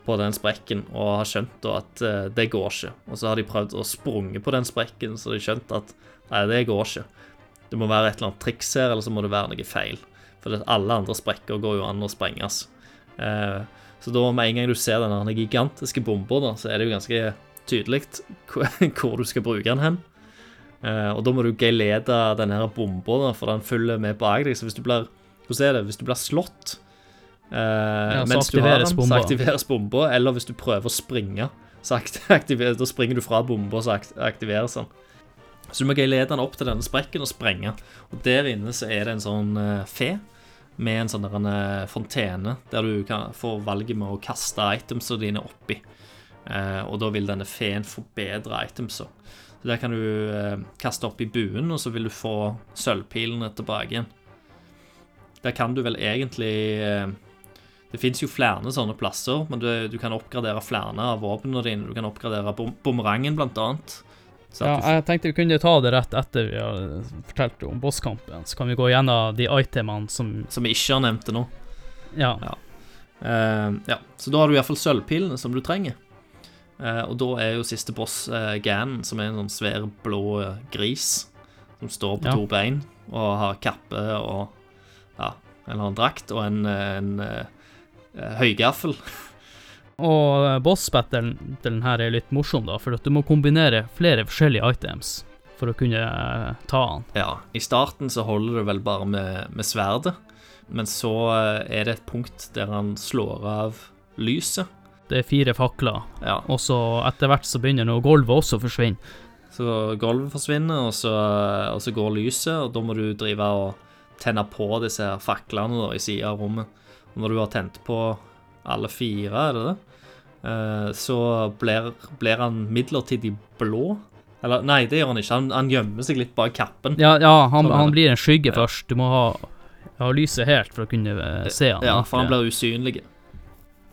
på den sprekken, og har skjønt da at eh, det går ikke. Og så har de prøvd å sprunge på den sprekken, så de har skjønt at nei, det går ikke. Det må være et eller annet triks her, eller så må det være noe feil. For alle andre sprekker går jo an å sprenges. Eh, så da med en gang du ser den gigantiske bomba, så er det jo ganske tydelig hvor, du skal bruke den hen. Eh, og da må du gelede denne bomba, for den følger med bak deg. Så hvis du blir Hvordan er det? Hvis du blir slått eh, så mens du har den, bomba. så aktiveres bomba. Eller hvis du prøver å springe, så da springer du fra bomba, så aktiveres den. Så du må gelede den opp til denne sprekken og sprenge. Og der inne så er det en sånn eh, fe med en sånn der en, eh, fontene, der du kan få valget med å kaste itemsene dine oppi. Eh, og da vil denne feen forbedre itemsa. Så Der kan du eh, kaste opp i buen, og så vil du få sølvpilene tilbake igjen. Der kan du vel egentlig eh, Det fins jo flere sånne plasser, men du, du kan oppgradere flere av våpnene dine. Du kan oppgradere bom bumerangen, blant annet. Ja, jeg tenkte vi kunne ta det rett etter vi har fortalt om bosskampen. Så kan vi gå gjennom de itemene som som vi ikke har nevnt nå. Ja. Ja. Uh, ja, Så da har du iallfall sølvpilene som du trenger. Uh, og da er jo siste boss uh, Gan, som er en sånn svær blå eh, gris. som står på Ja. to bein og har kappe og ja, en eller annen drakt og en, en, eh, høygaffel. Og eh, boss-battlen den her er litt morsom, da, for at du må kombinere flere forskjellige items for å kunne eh, ta han. Ja, I starten så holder du vel bare med, med sverdet, men så eh, er det et punkt der han slår av lyset. Det er fire fakler, Ja, og så etter hvert så begynner noe gulvet også å forsvinne. Så gulvet forsvinner, og så, og så går lyset, og da må du drive og tenne på disse faklene da, i sida av rommet. Og når du har tent på alle fire, er det det, så blir, blir han midlertidig blå. Eller nei, det gjør han ikke. Han, han gjemmer seg litt bak kappen. Ja, ja han, Sånn han blir en skygge først. Du må ha, ha lyset helt for å kunne eh, se han. Ja, for han blir usynlig.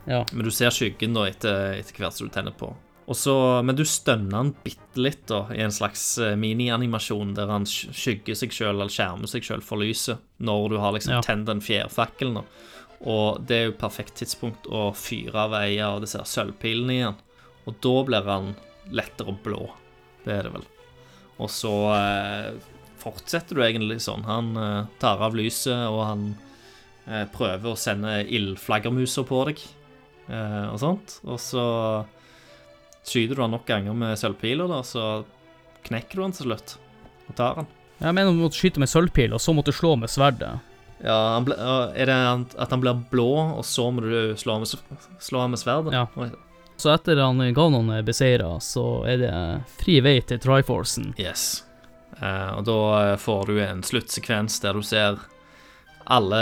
ja. Men du ser skyggen da etter, etter hvert som du tenner på. Også, men du stønner han bitte litt da, i en slags eh, minianimasjon der han skygger seg sjøl eller skjermer seg sjøl for lyset, når du har liksom Ja. tent den fjærfakkelen. da. Og det er jo perfekt tidspunkt å fyre av ei av disse sølvpilene igjen. Og da blir han lettere blå. Det er det vel. Og så eh, fortsetter du egentlig sånn. Han eh, tar av lyset, og han eh, prøver å sende ildflaggermuser på deg eh, og sånt. Og så skyter du han nok ganger med sølvpiler, da, så knekker du han til slutt og tar han. Jeg mener du måtte skyte med sølvpil, og så måtte du slå med sverdet. Ja, ble, Er det at han blir blå, og så må du slå ham med, s- slå med sverdet? Ja. Så etter han Ganon er beseira, så er det fri vei til Triforcen. Yes. Eh, og da eh, får du en sluttsekvens der du ser alle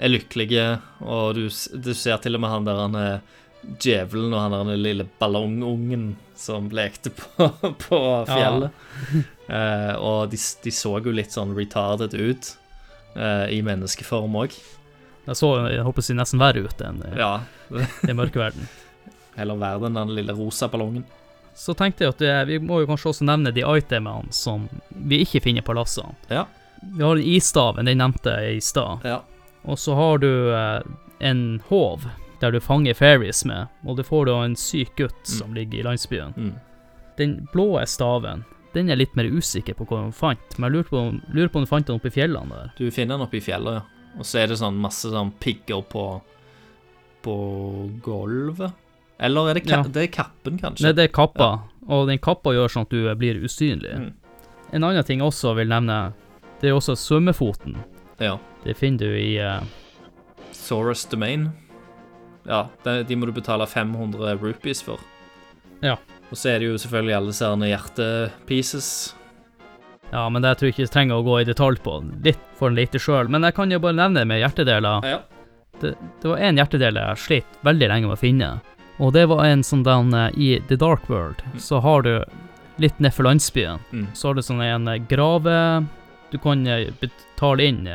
er lykkelige, og du, du ser til og med han der han er djevelen og han der han lille ballongungen som lekte på, på fjellet. Eh, og de, de så jo litt sånn retarded ut eh, i menneskeform òg. Jeg så jeg håper jeg nesten verre ut enn eh, Ja. i mørkeverden. Heller verre enn den lille rosa ballongen. Så tenkte jeg at det, vi må jo kanskje også nevne de itemene som vi ikke finner på lassene. Ja. Vi har isstaven, den nevnte jeg i stad. Ja. Og så har du eh, en håv der du fanger fairies med, og du får da en syk gutt som ligger i landsbyen. Mm. Den blå staven, den er litt mer usikker på hva hun fant, men jeg lurer på, om- lurer på om du fant den oppe i fjellene der. Du finner den oppe i fjellet, ja. Og så er det sånn masse sånn pigger på På gulvet. Eller er det, ka Ja. det er kappen, kanskje? Nei, det er kappa, og den kappa gjør sånn at du blir usynlig. Mm. En annen ting jeg også vil nevne, det er også svømmefoten. Ja. Det finner du i uh... Saurus Domain. Ja, de, de må du betale 500 rupees for. Ja. Og så er det jo selvfølgelig alle disse hjertepieces. Ja, men det tror jeg ikke jeg trenger å gå i detalj på. Litt for en lite sjøl. Men jeg kan jo bare nevne med hjertedeler. Ja. Det, det var en hjertedel jeg slet veldig lenge med å finne. Og det var en sånn den eh, I The Dark World så har du litt nedfor landsbyen. Mm. Så har du sånn en eh, grave Du kan eh, betale inn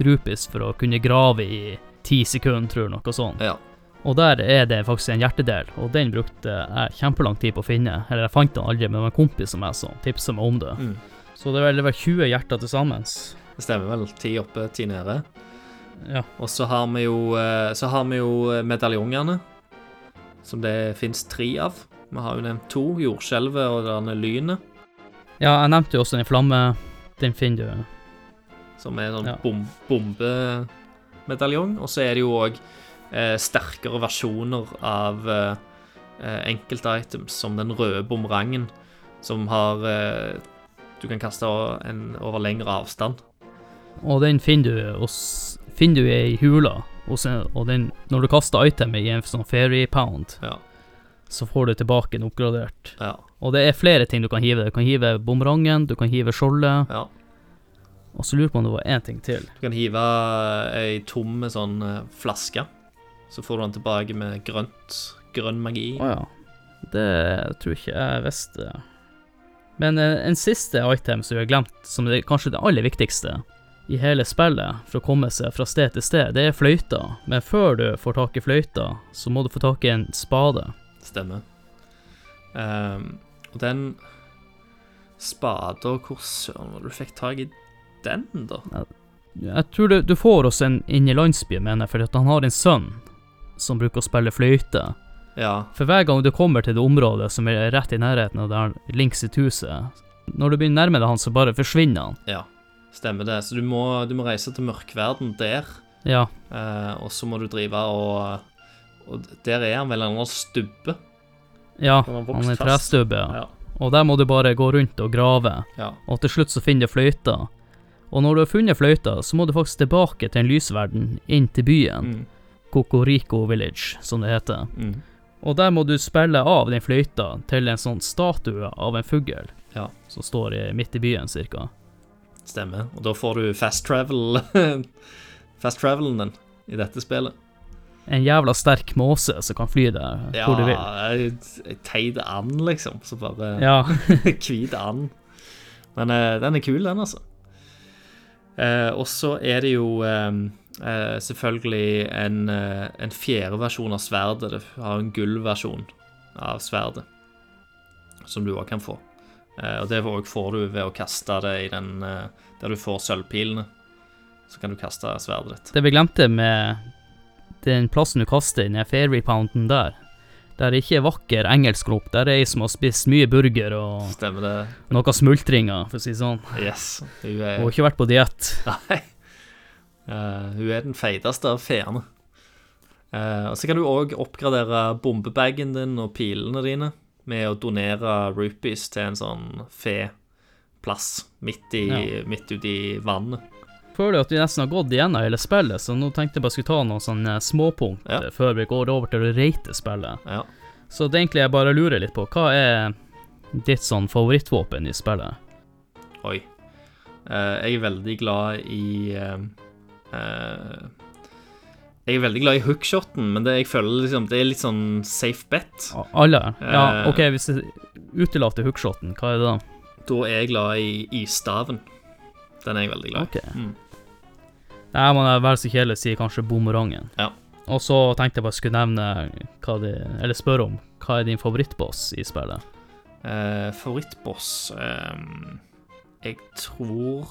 rupis for å kunne grave i ti sekunder, tror jeg, noe sånt. Ja. Og der er det faktisk en hjertedel, og den brukte jeg kjempelang tid på å finne. Eller jeg fant den aldri, men det var en kompis som jeg som tipsa meg om det. Mm. Så det vel det var 20 hjerter til sammen. Det stemmer vel. Ti oppe, ti nede. Ja. Og så har vi jo, eh, så har vi jo eh, medaljongene, som det fins tre av. Vi har jo nevnt to. Jordskjelvet og denne lynet, ja, jeg nevnte jo også den flamme. Den finner du. som er sånn Ja. bom, bombemedaljong. Og så er det jo òg eh, sterkere versjoner av eh, eh, enkelte items, som den røde bumerangen, som har eh, Du kan kaste en over lengre avstand. Og den finner du hos Finner du i hula. og, sen, og den, når du kaster itemet i en sånn fairy pound, Ja. så får du tilbake en oppgradert. Ja. Og det er flere ting du kan hive. Du kan hive bumerangen, du kan hive skjoldet, ja. og så lurer jeg på om det var én ting til. Du kan hive ei tom sånn eh, flaske. Så får du den tilbake med grønt, grønn magi. Å ja. Det tror ikke jeg visste. Men eh, en siste item som vi har glemt, som er kanskje det aller viktigste i hele spillet for å komme seg fra sted til sted, det er fløyta. Men før du får tak i fløyta, så må du få tak i en spade. Stemmer. Um, og den spada Hvor søren var det du fikk tak i den, da? Jeg tror du, du får også en inn i landsbyen, mener jeg, fordi han har en sønn som bruker å spille fløyte. Ja. For hver gang du kommer til det området som er rett i nærheten av der Link sitt huset, Når du begynner nærme deg han, så bare forsvinner han. Ja, stemmer det. Så du må, du må reise til mørkverden der, Ja, eh, og så må du drive og Og der er han vel en eller annen stubbe. ja Han har han er fast. trestubbe. Ja. Ja. Og der må du bare gå rundt og grave, ja. og til slutt så finner du fløyta. Og når du har funnet fløyta, så må du faktisk tilbake til en lysverden, inn til byen. Mm, Kokoriko Village, som det heter. mm. Og der må du spille av den fløyta til en sånn statue av en fugl, Ja. som står midt i byen, cirka. Stemmer. Og da får du fast travel Fast travelen din i dette spillet. En jævla sterk måse som kan fly deg Ja, hvor du vil. Ja, ei teit and, liksom. Så bare Ja, Hvit and. Men eh, den er kul, den, altså. Eh, og så er det jo eh, eh, selvfølgelig en, eh, en fjerde versjon av sverdet. Det har en gullversjon av sverdet, som du òg kan få. Eh, og det får du ved å kaste det i den eh, der du får sølvpilene. Så kan du kaste sverdet ditt. det vi glemte med den plassen du kaster i den fairy pounden der, der det ikke er vakker engelskgrop, der er ei som har spist mye burger og Stemmer det? noe smultringer, for å si det sånn. Yes. Hun Og er, ikke vært på diett. nei. Eh, hun er den feiteste av feene. Uh, og så kan du òg oppgradere bombebagen din og pilene dine med å donere rupees til en sånn fe-plass midt, i, Ja. midt ute i vannet. Føler at vi nesten har gått igjennom hele spillet, så nå tenkte jeg bare skulle ta noen sånne småpunkt Ja. eh, før vi går over til å rate spillet. Ja. Så det egentlig jeg bare lurer litt på, hva er ditt sånn favorittvåpen i spillet? Oi. Uh, jeg er veldig glad i eh, eh, Jeg er veldig glad i hookshoten, men det, jeg føler liksom, det er litt sånn safe bet. Alle? Ja, Eh. OK, hvis jeg utelater hookshoten, hva er det da? Da er jeg glad i isstaven. Den er jeg veldig glad i. Ok. Mm. Nei, man er vel så kjedelig å si kanskje bumerangen. Ja. Og så tenkte jeg bare skulle nevne hva de, Eller spørre om hva er din favorittboss i spillet? Eh, favorittboss ehm, Jeg tror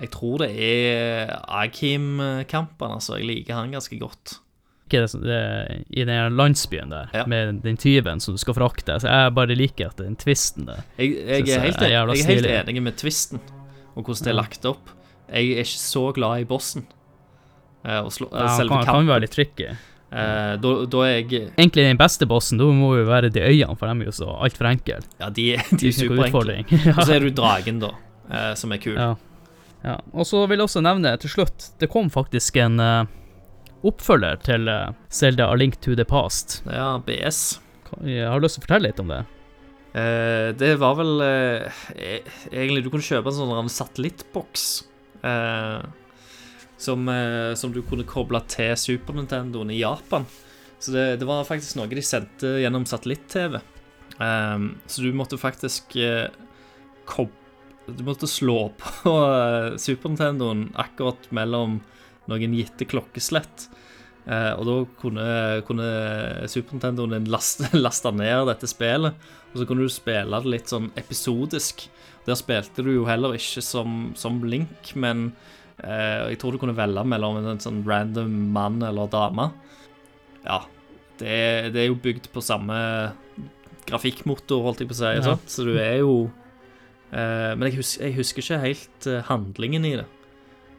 Jeg tror det er Akim-kampen, altså. Jeg liker han ganske godt. Okay, det, det, I den landsbyen der, Ja. med den tyven som du skal frakte. Så jeg bare liker at den twisten der. Jeg, jeg, er, jeg helt, er jeg er helt enig med twisten og hvordan det er Ja. lagt opp. Jeg er ikke så glad i bossen. Eh, og slå, Ja, selve kan, kan være litt tricky. Eh, da, da er jeg Egentlig den beste bossen, da må jo være de øynene, for de er jo så altfor enkle. Ja, de, de er superenkle. utfordring. Og så ja. er du dragen, da, eh, som er kul. ja. Ja. Og så vil jeg også nevne til slutt, det kom faktisk en uh, oppfølger til uh, Zelda A Link to the Past. Ja, BS. Jeg har lyst til å fortelle litt om det. Uh, det var vel eh, e- Egentlig, du kunne kjøpe en sånn satellittboks. Eh, som, eh, som du kunne koble til Super Nintendoen i Japan. Så det, det var faktisk noe de sendte gjennom satellitt-TV. Eh, så du måtte faktisk koble kob Du måtte slå på eh, Super Nintendoen akkurat mellom noen gitte klokkeslett. Eh, og da kunne, kunne Super Nintendoen din laste, laste ned dette spillet. Og så kunne du spille det litt sånn episodisk. Der spilte du jo heller ikke som, som Link, men eh, jeg tror du kunne velge mellom en sånn random mann eller dame. Ja. Det, det er jo bygd på samme grafikkmotor, holdt jeg på å si. Ja. Så du er jo Men jeg husker, jeg husker ikke helt eh, handlingen i det.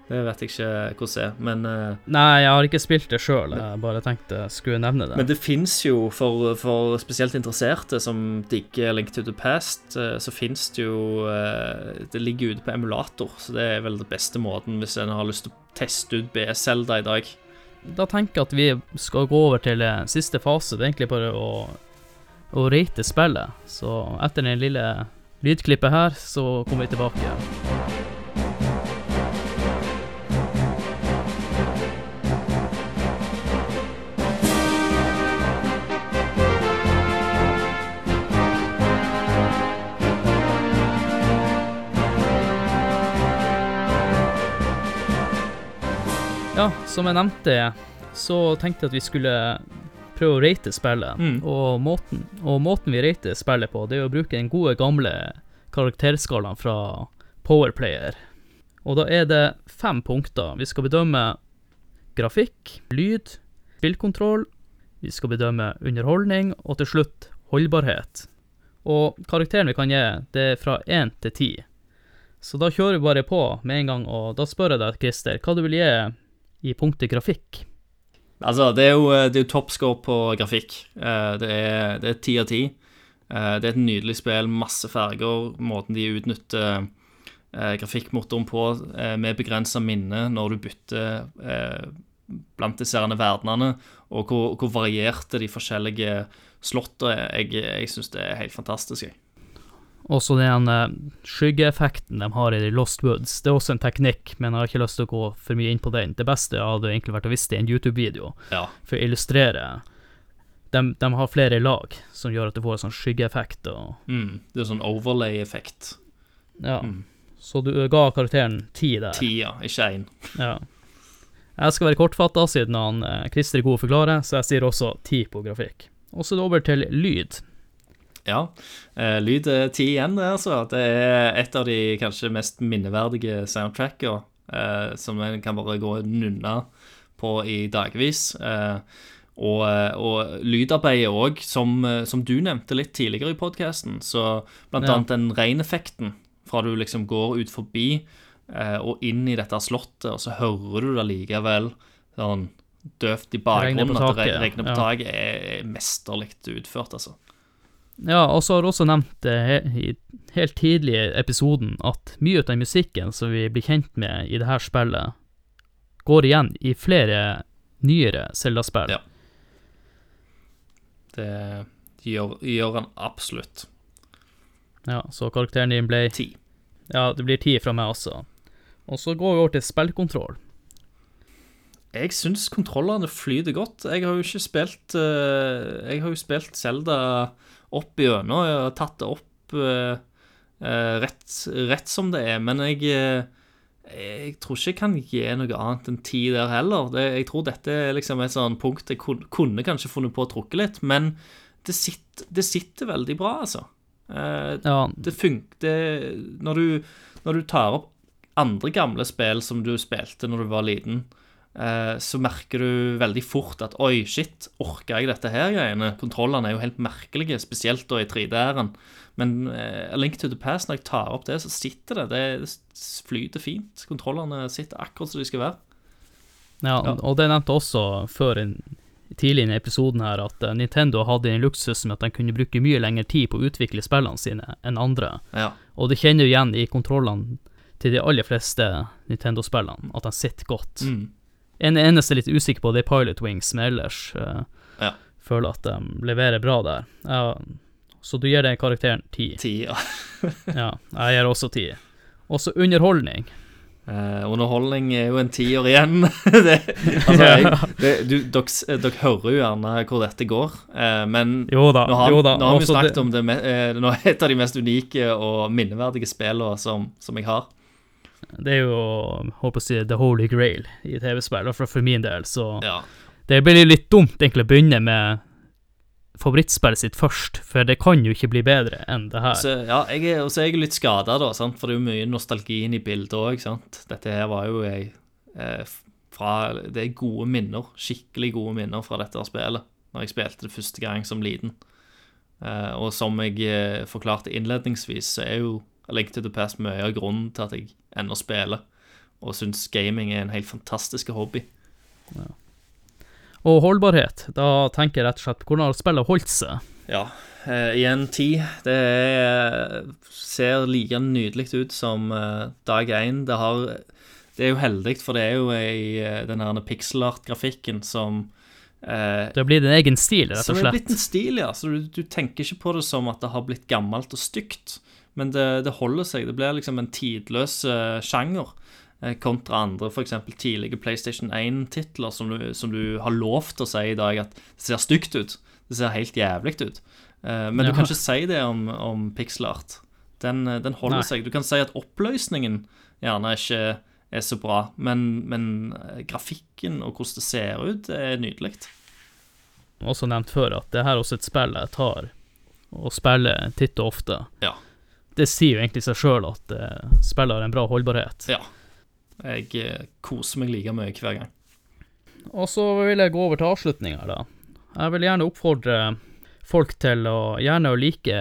Det vet jeg ikke hvordan er. Men eh, Nei, jeg har ikke spilt det sjøl, jeg bare tenkte jeg skulle nevne det. Men det fins jo, for, for spesielt interesserte som digger Link to the Past, eh, så fins det jo eh, Det ligger ute på emulator, så det er vel den beste måten hvis en har lyst til å teste ut BS-Selda i dag. Da tenker jeg at vi skal gå over til eh, siste fase. Det er egentlig bare å, å rate spillet. Så etter den lille lydklippet her, så kommer vi tilbake. Ja, som jeg nevnte, så tenkte jeg at vi skulle prøve å rate spillet. Mm. Og, måten, og måten vi rater spillet på, det er å bruke den gode, gamle karakterskalaen fra Powerplayer. Og da er det fem punkter. Vi skal bedømme grafikk, lyd, spillkontroll, vi skal bedømme underholdning, og til slutt holdbarhet. Og karakteren vi kan gi, det er fra én til ti. Så da kjører vi bare på med en gang, og da spør jeg deg, Christer, hva du vil gi i punktet grafikk? Altså, det er jo, det er jo toppscore på grafikk. Eh, Det er det ti av ti. Eh, Det er et nydelig spill, masse farger, måten de utnytter eh, grafikkmotoren på eh, med begrensa minne når du bytter eh, blant disse verdenene, og hvor, hvor varierte de forskjellige slottene er. Jeg, jeg syns det er helt fantastisk. jeg. Også den eh, skyggeeffekten de har i The Lost Woods. Det er også en teknikk, men jeg har ikke lyst til å gå for mye inn på den. Det beste hadde egentlig vært å vise det i en YouTube-video, Ja. for å illustrere. De, de har flere lag som gjør at du får en sånn skyggeeffekt. Mm, det er sånn overlay-effekt. ja. Mm. Så du ga karakteren ti der. Ti, ja, ikke én. Ja. Jeg skal være kortfatta, siden han eh, Christer er god å forklare, så jeg sier også ti på grafikk. Og så er over til lyd. Ja. Eh, lyd er ti igjen, det, altså. Det er et av de kanskje mest minneverdige soundtrackene eh, som en kan bare gå nunna på i dagevis. Eh, og, og lydarbeidet òg, som, som du nevnte litt tidligere i podkasten, så blant Ja. annet den reineffekten fra du liksom går ut forbi eh, og inn i dette slottet, og så hører du det likevel sånn døvt i bakgrunnen. At det regner på Ja. taket er mesterlig utført, altså. Ja, og så har du også nevnt det i helt tidlig i episoden at mye av den musikken som vi blir kjent med i det her spillet, går igjen i flere nyere Zelda-spill. Ja. Det gjør, gjør han absolutt. Ja, så karakteren din ble Ti. Ja, det blir ti fra meg også. Og så går vi over til spillkontroll. Jeg syns kontrollene flyter godt. Jeg har jo ikke spilt uh, Jeg har jo spilt Zelda opp gjennom. Jeg har tatt det opp eh, eh, rett, rett som det er. Men jeg eh, jeg tror ikke jeg kan gi noe annet enn ti der heller. Det, jeg tror dette er liksom et sånn punkt jeg kunne, kunne kanskje funnet på å trukke litt, men det sitter, det sitter veldig bra, altså. Eh, Ja, det funker når, du, når du tar opp andre gamle spill som du spilte når du var liten, så merker du veldig fort at oi, shit, orker jeg dette her greiene? Kontrollene er jo helt merkelige, spesielt da i 3D-æren. Men eh, Link to the Past, når jeg tar opp det, så sitter det. Det, det flyter fint. Kontrollene sitter akkurat som de skal være. ja, Ja. og det nevnte også før en, tidlig i episoden her, at eh, Nintendo hadde en luksus med at de kunne bruke mye lengre tid på å utvikle spillene sine enn andre. Ja. Og det kjenner du igjen i kontrollene til de aller fleste Nintendo-spillene, at de sitter godt. Mm. En eneste litt usikker på, det er Pilot Wings, men ellers uh, Ja. føler at de leverer bra der. Ja, så du gir den karakteren ti. Ti, ja. Ja, jeg gir også ti. Også underholdning. Eh, underholdning er jo en tiår igjen. det, altså, jeg, det, du, dere, dere hører jo gjerne hvor dette går, eh, men Jo da, nå har, jo da. nå har vi snakket det- om det, eh, er et av de mest unike og minneverdige spillene som, som jeg har. Det er jo, håper å si, the holy grail i TV-spill, for, for min del, så Ja. det blir litt dumt egentlig å begynne med favorittspillet sitt først, for det kan jo ikke bli bedre enn det her. Så, ja, jeg er, og så er jeg litt skada, da, sant? for det er jo mye nostalgi i bildet òg. Dette her var jo jeg eh, fra Det er gode minner, skikkelig gode minner fra dette spillet, når jeg spilte det første gang som liten. Eh, og som jeg eh, forklarte innledningsvis, så er jo Link to the Past mye av grunnen til at jeg ennå spiller, og syns gaming er en helt fantastisk hobby. Og holdbarhet, da tenker jeg rett og slett hvordan har spillet holdt seg? Ja, eh, igjen ti. Det er, ser like nydelig ut som eh, dag én. Det, det er jo heldig, for det er jo i eh, den her pixel-art-grafikken som eh, Det har blitt en egen stil, rett og slett? Som er blitt en stil, ja. Så du, du tenker ikke på det som at det har blitt gammelt og stygt, men det, det holder seg. Det blir liksom en tidløs uh, sjanger. eh, Kontra andre, f.eks. tidlige PlayStation 1-titler som, du- som du har lov til å si i dag at det ser stygt ut. Det ser helt jævlig ut. Eh, Men Ja. du kan ikke si det om, om pixel art. Den, den holder Nei. seg. Du kan si at oppløsningen gjerne ikke er så bra, men, men grafikken og hvordan det ser ut, er nydelig. Også nevnt før at det her er også et spill jeg tar og spiller titt og ofte. Ja. Det sier jo egentlig seg sjøl at uh, spillet har en bra holdbarhet. Ja. Jeg eh, koser meg like mye hver gang. Og så vil jeg gå over til avslutninga, da. Jeg vil gjerne oppfordre folk til å gjerne å like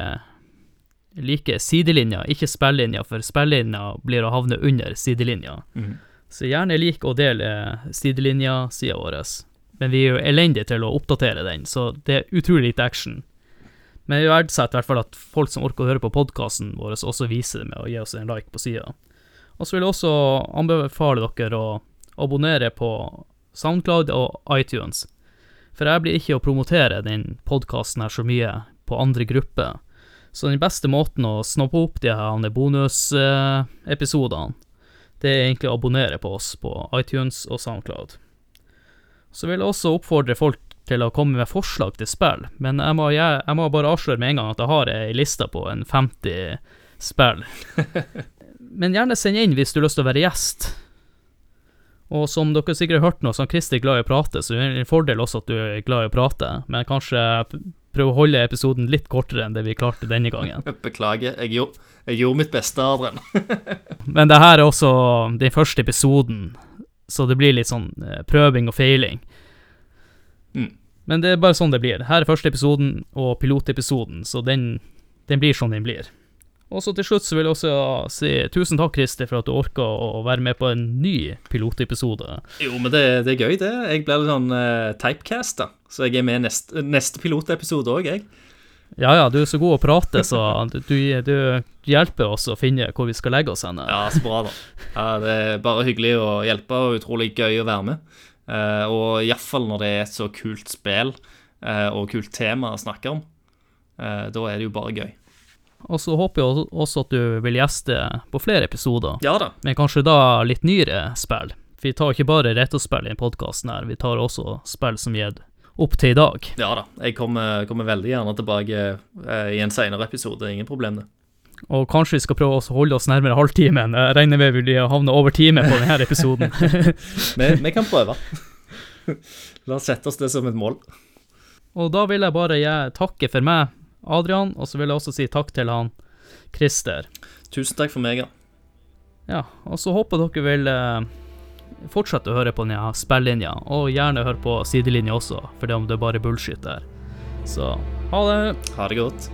like sidelinja, ikke spillinja, for spillinja blir å havne under sidelinja. Mm. Så gjerne lik å dele sidelinja-sida vår. Men vi er jo elendige til å oppdatere den, så det er utrolig lite action. Men jeg verdsetter i hvert fall at folk som orker å høre på podkasten vår, også viser det med å gi oss en like på sida. Og så vil jeg også anbefale dere å abonnere på Soundcloud og iTunes. For jeg blir ikke å promotere den podkasten her så mye på andre grupper. Så den beste måten å snoppe opp de her bonusepisodene, det er egentlig å abonnere på oss på iTunes og Soundcloud. Så vil jeg også oppfordre folk til å komme med forslag til spill, men jeg må, jeg, jeg må bare avsløre med en gang at jeg har ei liste på en 50 spill. men gjerne send inn hvis du har lyst til å være gjest. Og som dere sikkert har hørt nå, er Christer glad i å prate, så det er en fordel også at du er glad i å prate, men kanskje prøve å holde episoden litt kortere enn det vi klarte denne gangen. Beklager. Jeg gjorde, jeg gjorde mitt beste, Adrian. Men det her er også den første episoden, så det blir litt sånn eh, prøving og feiling. Mm. Men det er bare sånn det blir. Her er første episoden og pilotepisoden, så den, den blir sånn den blir. Og så til slutt så vil jeg også si tusen takk, Christer, for at du orka å være med på en ny pilotepisode. Jo, men det, det er gøy, det. Jeg blir litt sånn uh, typecasta, så jeg er med i neste, neste pilotepisode òg, jeg. Ja ja, du er så god å prate, så du, du, du hjelper oss å finne hvor vi skal legge oss henne. Ja, så bra, da. Ja, det er bare hyggelig å hjelpe, og utrolig gøy å være med. Uh, og iallfall når det er et så kult spill uh, og kult tema å snakke om. Uh, da er det jo bare gøy. Og så håper jeg også at du vil gjeste på flere episoder, Ja da. men kanskje da litt nyere spill. For vi tar ikke bare retrospill i podkasten her, vi tar også spill som gir opp til i dag. Ja da. Jeg kommer, kommer veldig gjerne tilbake eh, i en senere episode. Ingen problem, det. Og kanskje vi skal prøve å holde oss nærmere halvtimen. Jeg regner med vi vil havne over time på denne episoden. Vi, vi kan prøve. La oss sette oss det som et mål. og da vil jeg bare jeg takke for meg, Adrian, og så vil jeg også si takk til han Christer. Tusen takk for meg, ja. Ja, og så håper dere vil eh, fortsette å høre på denne spillinja, og gjerne høre på sidelinja også, for det om det er bare bullshit der. Så ha det. Ha det godt.